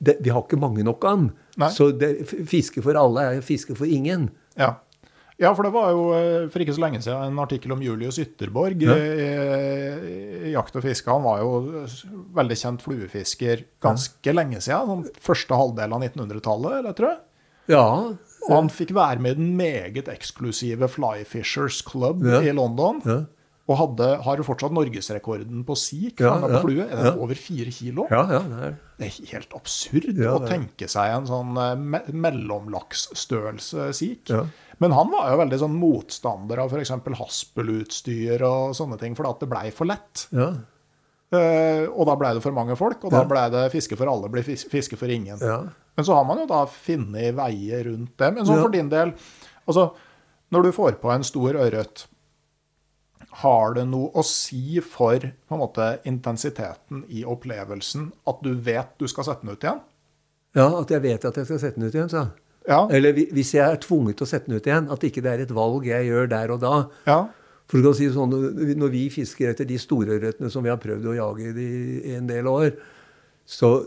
det, vi har ikke mange nok av den. Nei. Så det, fiske for alle er fiske for ingen. Ja. ja, for det var jo eh, for ikke så lenge siden en artikkel om Julius Ytterborg Ja. i, i Jakt og fiske. Han var jo veldig kjent fluefisker ganske lenge siden. Sånn første halvdel av 1900-tallet, eller tror jeg. Ja, Og han fikk være med i den meget eksklusive Fly Fishers Club Ja. i London. Ja. Og hadde, har fortsatt norgesrekorden på sik. Ja, på flue. Er ja. over fire kilo? Ja, ja, det er Det er helt absurd å tenke seg en sånn eh, me mellomlaksstørrelse sik. Ja. Men han var jo veldig sånn motstander av f.eks. haspelutstyr og sånne ting, at det blei for lett. Ja. Uh, og da blei det for mange folk, og da Ja. blei det fiske for alle, blir fis- fiske for ingen. ja. Men så har man jo da funnet veier rundt det. Men sånn for din del, altså når du får på en stor ørret, har det noe å si for måte, intensiteten i opplevelsen at du vet du skal sette den ut igjen? Ja, at jeg vet at jeg skal sette den ut igjen, sa Ja. Eller hvis jeg er tvunget til å sette den ut igjen, at ikke det er et valg jeg gjør der og da. ja. For du kan si sånn, Når vi fisker etter de store ørretene som vi har prøvd å jage i en del år, så,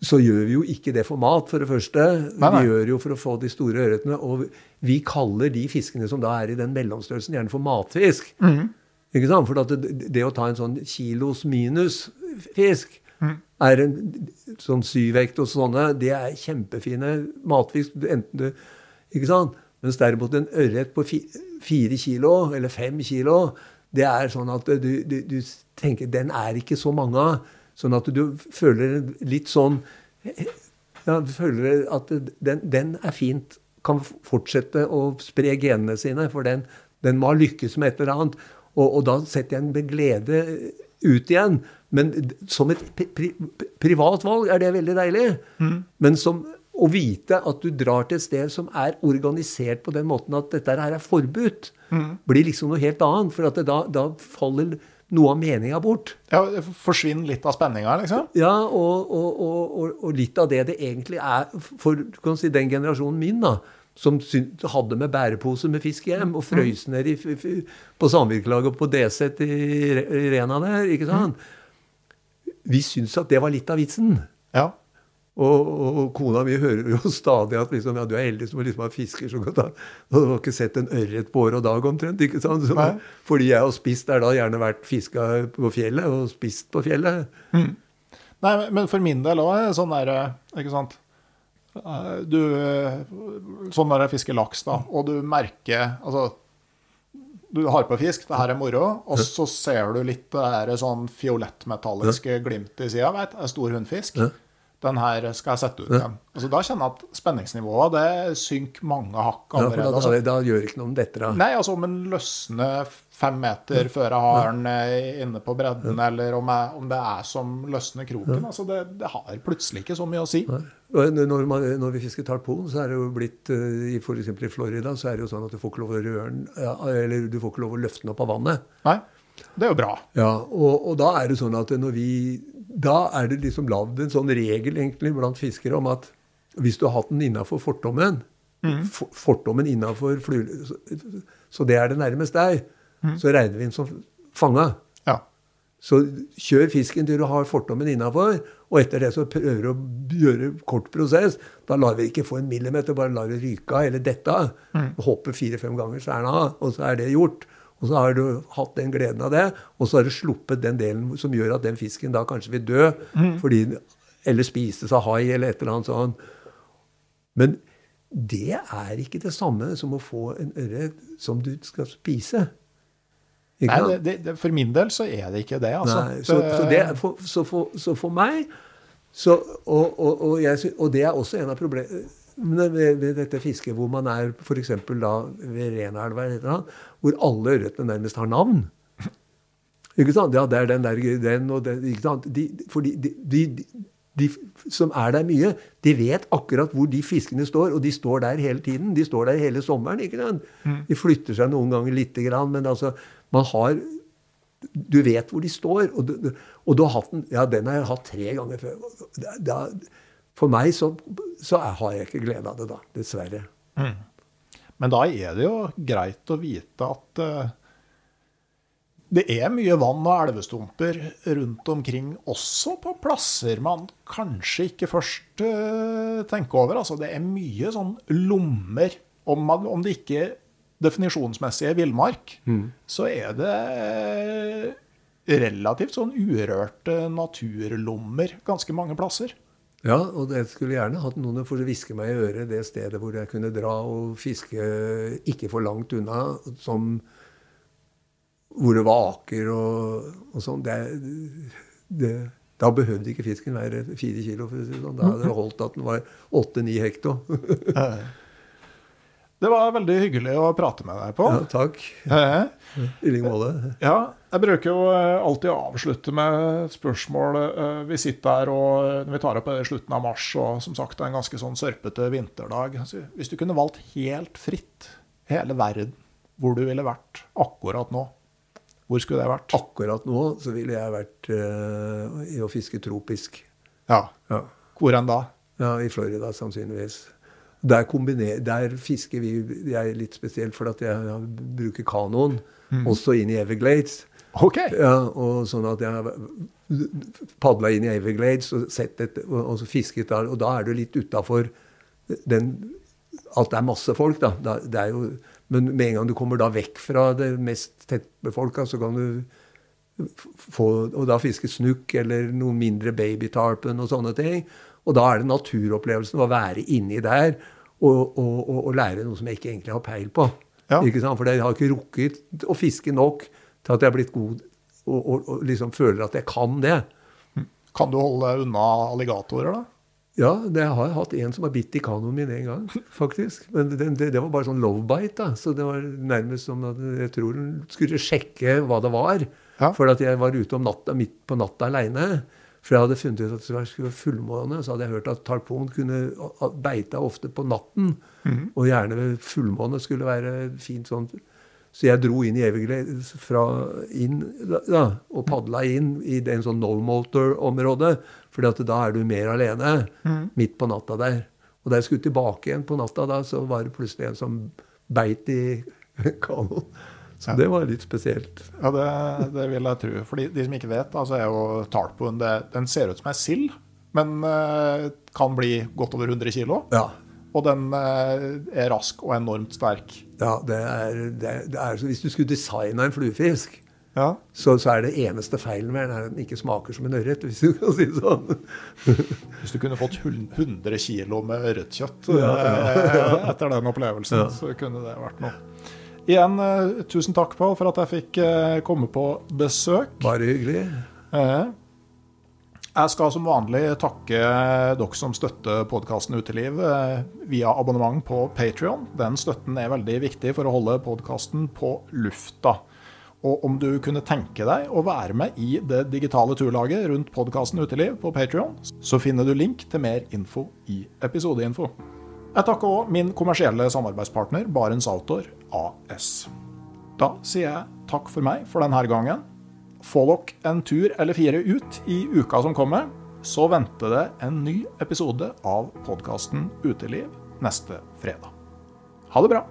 så gjør vi jo ikke det for mat, for det første. Nei, nei. Vi gjør jo for å få de store ørretene. Og vi kaller de fiskene som da er i den mellomstørrelsen, gjerne for matfisk. Ikke sant? For at det, det å ta en sånn kilos minus fisk er en sånn syvvekt og sånne, det er kjempefine matfisk. enten du, ikke sant? Mens derimot en ørret på fi, fire kilo, eller fem kilo, det er sånn at du, du, du tenker den er ikke så mange av. Sånn at du føler litt sånn ja, du føler at den, den er fint. Kan fortsette å spre genene sine, for den, den må ha lykkes med et eller annet. Og, og da setter jeg den med glede ut igjen. Men som et pri, pri, privat valg er det veldig deilig. Men som å vite at du drar til et sted som er organisert på den måten at dette her er forbudt, blir liksom noe helt annet. For at det da, da faller noe av meninga bort. ja det forsvinner litt av spenninga, liksom? Ja, og, og, og, og, litt av det det egentlig er for kan si, den generasjonen min, da, som hadde med bærepose med fisk hjem og frøys ned i, på samvirkelaget og på DZ i, i Rena der. ikke sant? Vi syntes at det var litt av vitsen. Ja. Og, og, kona mi hører jo stadig at liksom, ja, du er heldig som liksom har fisker så godt. da. Og du har ikke sett en ørret på år og dag omtrent. ikke sant? Så, fordi jeg har spist, er da gjerne vært fiska på fjellet og spist på fjellet. Nei, men- for min del òg er det sånn der Ikke sant? Eh, Du Sånn der jeg fisker laks, da, og du merker Altså du har på fisk, det her er moro, og så ser du litt det her sånn fiolettmetalliske glimt i sida. Det er stor hunnfisk. Ja. Den her skal jeg sette ut igjen. Altså, da kjenner jeg at spenningsnivået det synker mange hakk Ja, for allerede. da, altså. da, da gjør det ikke noe om dette, da. Nei, altså om den løsner fem meter før jeg har den eh, inne på bredden, eller om, jeg, om det er som løsner kroken. Altså det, det har plutselig ikke så mye å si. Når, man, når vi fisker tarpon, så er det jo blitt eh, i eksempel i Florida, så er det jo sånn at du får ikke lov å røre den, ja, eller du får ikke lov å løfte den opp av vannet. Nei, det er jo bra. Ja, og, og da er det sånn at når vi Da er det liksom lagd en sånn regel egentlig blant fiskere om at hvis du har hatt den innafor fortommen, for, fortommen innafor. Så, så det er det nærmest deg, så regner vi den som fanga. Ja. Så kjør fisken til du har fortommen innafor, og etter det så prøver du å gjøre kort prosess. Da lar vi ikke få en millimeter, bare lar det ryke av eller dette av. Hopper fire-fem ganger, så er den av, og så er det gjort. Og så har du hatt den gleden av det, og så har du sluppet den delen som gjør at den fisken da kanskje vil dø, fordi, eller spises av hai eller et eller annet sånt. Men det er ikke det samme som å få en ørret som du skal spise. Nei, det, det, for min del så er det ikke det, altså. Nei, så, så, det, for, så, for, så for meg så, og, og, og, jeg, og det er også en av problemene ved, ved dette fisket hvor man er f.eks. da ved annet, hvor alle ørretene nærmest har navn. Ikke sant? Ja, det er den der, den og den. ikke sant? De, fordi de, de, de, som er der mye, de vet akkurat hvor de fiskene står, og de står der hele tiden. De står der hele sommeren. ikke sant? De flytter seg noen ganger lite grann, men altså, man har Du vet hvor de står. Og du, og du har hatt den Ja, den har jeg hatt tre ganger før. Da, for meg så, så har jeg ikke glede av det, da. Dessverre. Men da er det jo greit å vite at uh, det er mye vann og elvestumper rundt omkring, også på plasser man kanskje ikke først uh, tenker over. Altså, det er mye sånn lommer. Om, man, om det ikke er villmark, så er det eh, relativt sånn urørte naturlommer ganske mange plasser. Ja, og jeg skulle gjerne hatt noen for å hviske meg i øret det stedet hvor jeg kunne dra og fiske ikke for langt unna, som hvor det var aker og, og sånn. Det, det, da behøvde ikke fisken være fire kilo. for å si sånn. Da hadde det holdt at den var åtte-ni hekto. Det var veldig hyggelig å prate med deg på. Ja, takk. I like måte. Ja, jeg bruker jo eh, alltid å avslutte med spørsmål. Eh, vi sitter her og Når vi tar opp i slutten av mars, og som sagt det er en ganske sånn sørpete vinterdag. Hvis du kunne valgt helt fritt hele verden hvor du ville vært akkurat nå, hvor skulle det vært? Akkurat nå så ville jeg vært uh, i å fiske tropisk. Ja. ja. Hvor enn da? Ja, I Florida sannsynligvis. Der, der fisker vi jeg litt spesielt for at jeg, bruker kanoen mm. også inn i Everglades. Ok. Ja, og sånn at jeg padla inn i Everglades og, et, og, og så fisket der. Og da er du litt utafor den At det er masse folk, da. Det er jo men med en gang du kommer da vekk fra det mest tettbefolka, så kan du få Og da fiske snukk eller noen mindre babytarpen og sånne ting. Og da er det naturopplevelsen å være inni der og, og, og, og lære noe som jeg ikke egentlig har peil på. Ja. For jeg har ikke rukket å fiske nok til at jeg er blitt god og, liksom føler at jeg kan det. Kan du holde unna alligatorer, da? Ja, det har jeg hatt en som har bitt i kanoen min en gang, faktisk. Men det, det, det var bare sånn love-bite. da, Så det var nærmest som at jeg tror hun skulle sjekke hva det var. Ja. For at jeg var ute om natta, midt på natta aleine. For jeg hadde funnet ut at det skulle være fullmåne. Så hadde jeg hørt at tarpon kunne beita ofte på natten. Mm. Og gjerne ved fullmåne skulle være fint sånn så jeg dro inn i Everglades fra inn, da, og padla inn i en sånn no motor-område. For da er du mer alene mm. midt på natta der. Og da jeg skulle tilbake igjen på natta, da, så var det plutselig en som beit i kanoen. Så ja. det var litt spesielt. Ja, det, det, vil jeg tro. For de, de som ikke vet, altså er jo tarpoen Den ser ut som ei sild, men uh, kan bli godt over 100 kg. Ja. Og den uh, er rask og enormt sterk. Ja, det er, det, det er så Hvis du skulle designe en fluefisk, ja. så, så, er det eneste feilen med den at den ikke smaker som en ørret, hvis du kan si det sånn. hvis du kunne fått 100 kg med ørretkjøtt ja, ja, etter den opplevelsen, så kunne det vært noe. Igjen, uh, tusen takk, Pål, for at jeg fikk uh, komme på besøk. Bare hyggelig. Uh, jeg skal som vanlig takke dere som støtter podkasten Uteliv eh, via abonnement på Patrion. Den støtten er veldig viktig for å holde podkasten på lufta. Og om du kunne tenke deg å være med i det digitale turlaget rundt podkasten Uteliv på Patrion, så finner du link til mer info i episodeinfo. Jeg takker òg min kommersielle samarbeidspartner Barents Outdoor AS. Da sier jeg takk for meg for denne gangen. Få dere en tur eller fire ut i uka som kommer, så venter det en ny episode av podkasten Uteliv neste fredag. Ha det bra!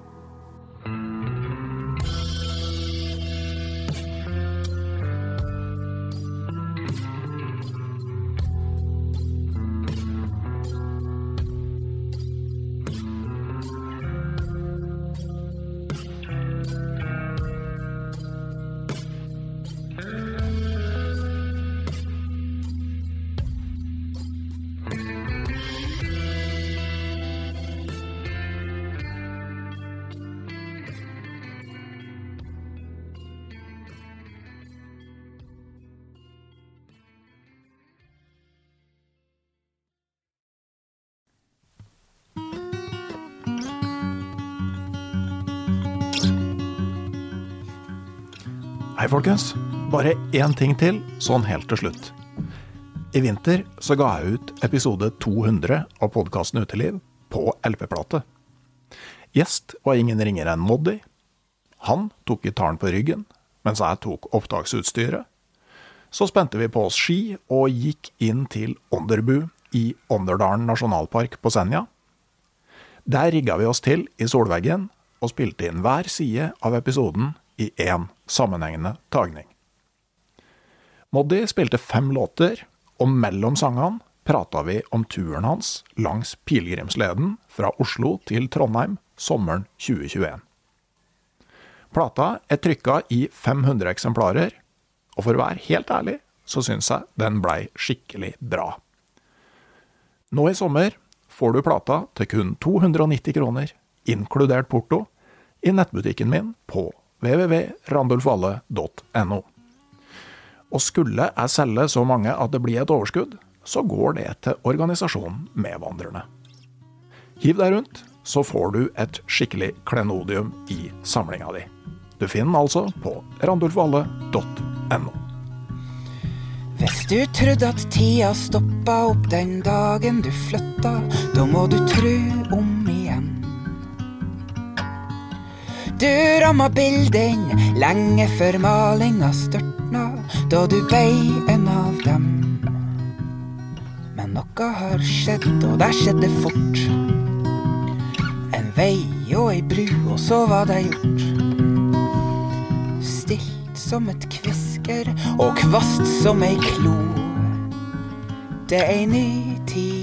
Folkens. Bare én ting til, sånn helt til slutt. I vinter så ga jeg ut episode 200 av podkasten Uteliv på LP-plate. Gjest var ingen ringere enn Moddi. Han tok gitaren på ryggen, mens jeg tok opptaksutstyret. Så spente vi på oss ski og gikk inn til Ånderbu i Ånderdalen nasjonalpark på Senja. Der rigga vi oss til i solveggen og spilte inn hver side av episoden i én sammenhengende tagning. Moddi spilte fem låter, og mellom sangene prata vi om turen hans langs pilegrimsleden fra Oslo til Trondheim sommeren 2021. Plata er trykka i 500 eksemplarer, og for å være helt ærlig så syns jeg den blei skikkelig bra. Nå i sommer får du plata til kun 290 kroner, inkludert porto, i nettbutikken min på www.randulfvalle.no. Og skulle jeg selge så mange at det blir et overskudd, så går det til organisasjonen Medvandrerne. Hiv deg rundt, så får du et skikkelig klenodium i samlinga di. Du finner den altså på randulfvalle.no. Hvis du trodde at tida stoppa opp den dagen du flytta, da må du tru om Du ramma bilden lenge før malinga størtna, da du blei en av dem. Men noe har skjedd, og det skjedde fort. En vei og ei bru, og så var det gjort. Stilt som et kvisker og kvast som ei klo. Det er ei ny tid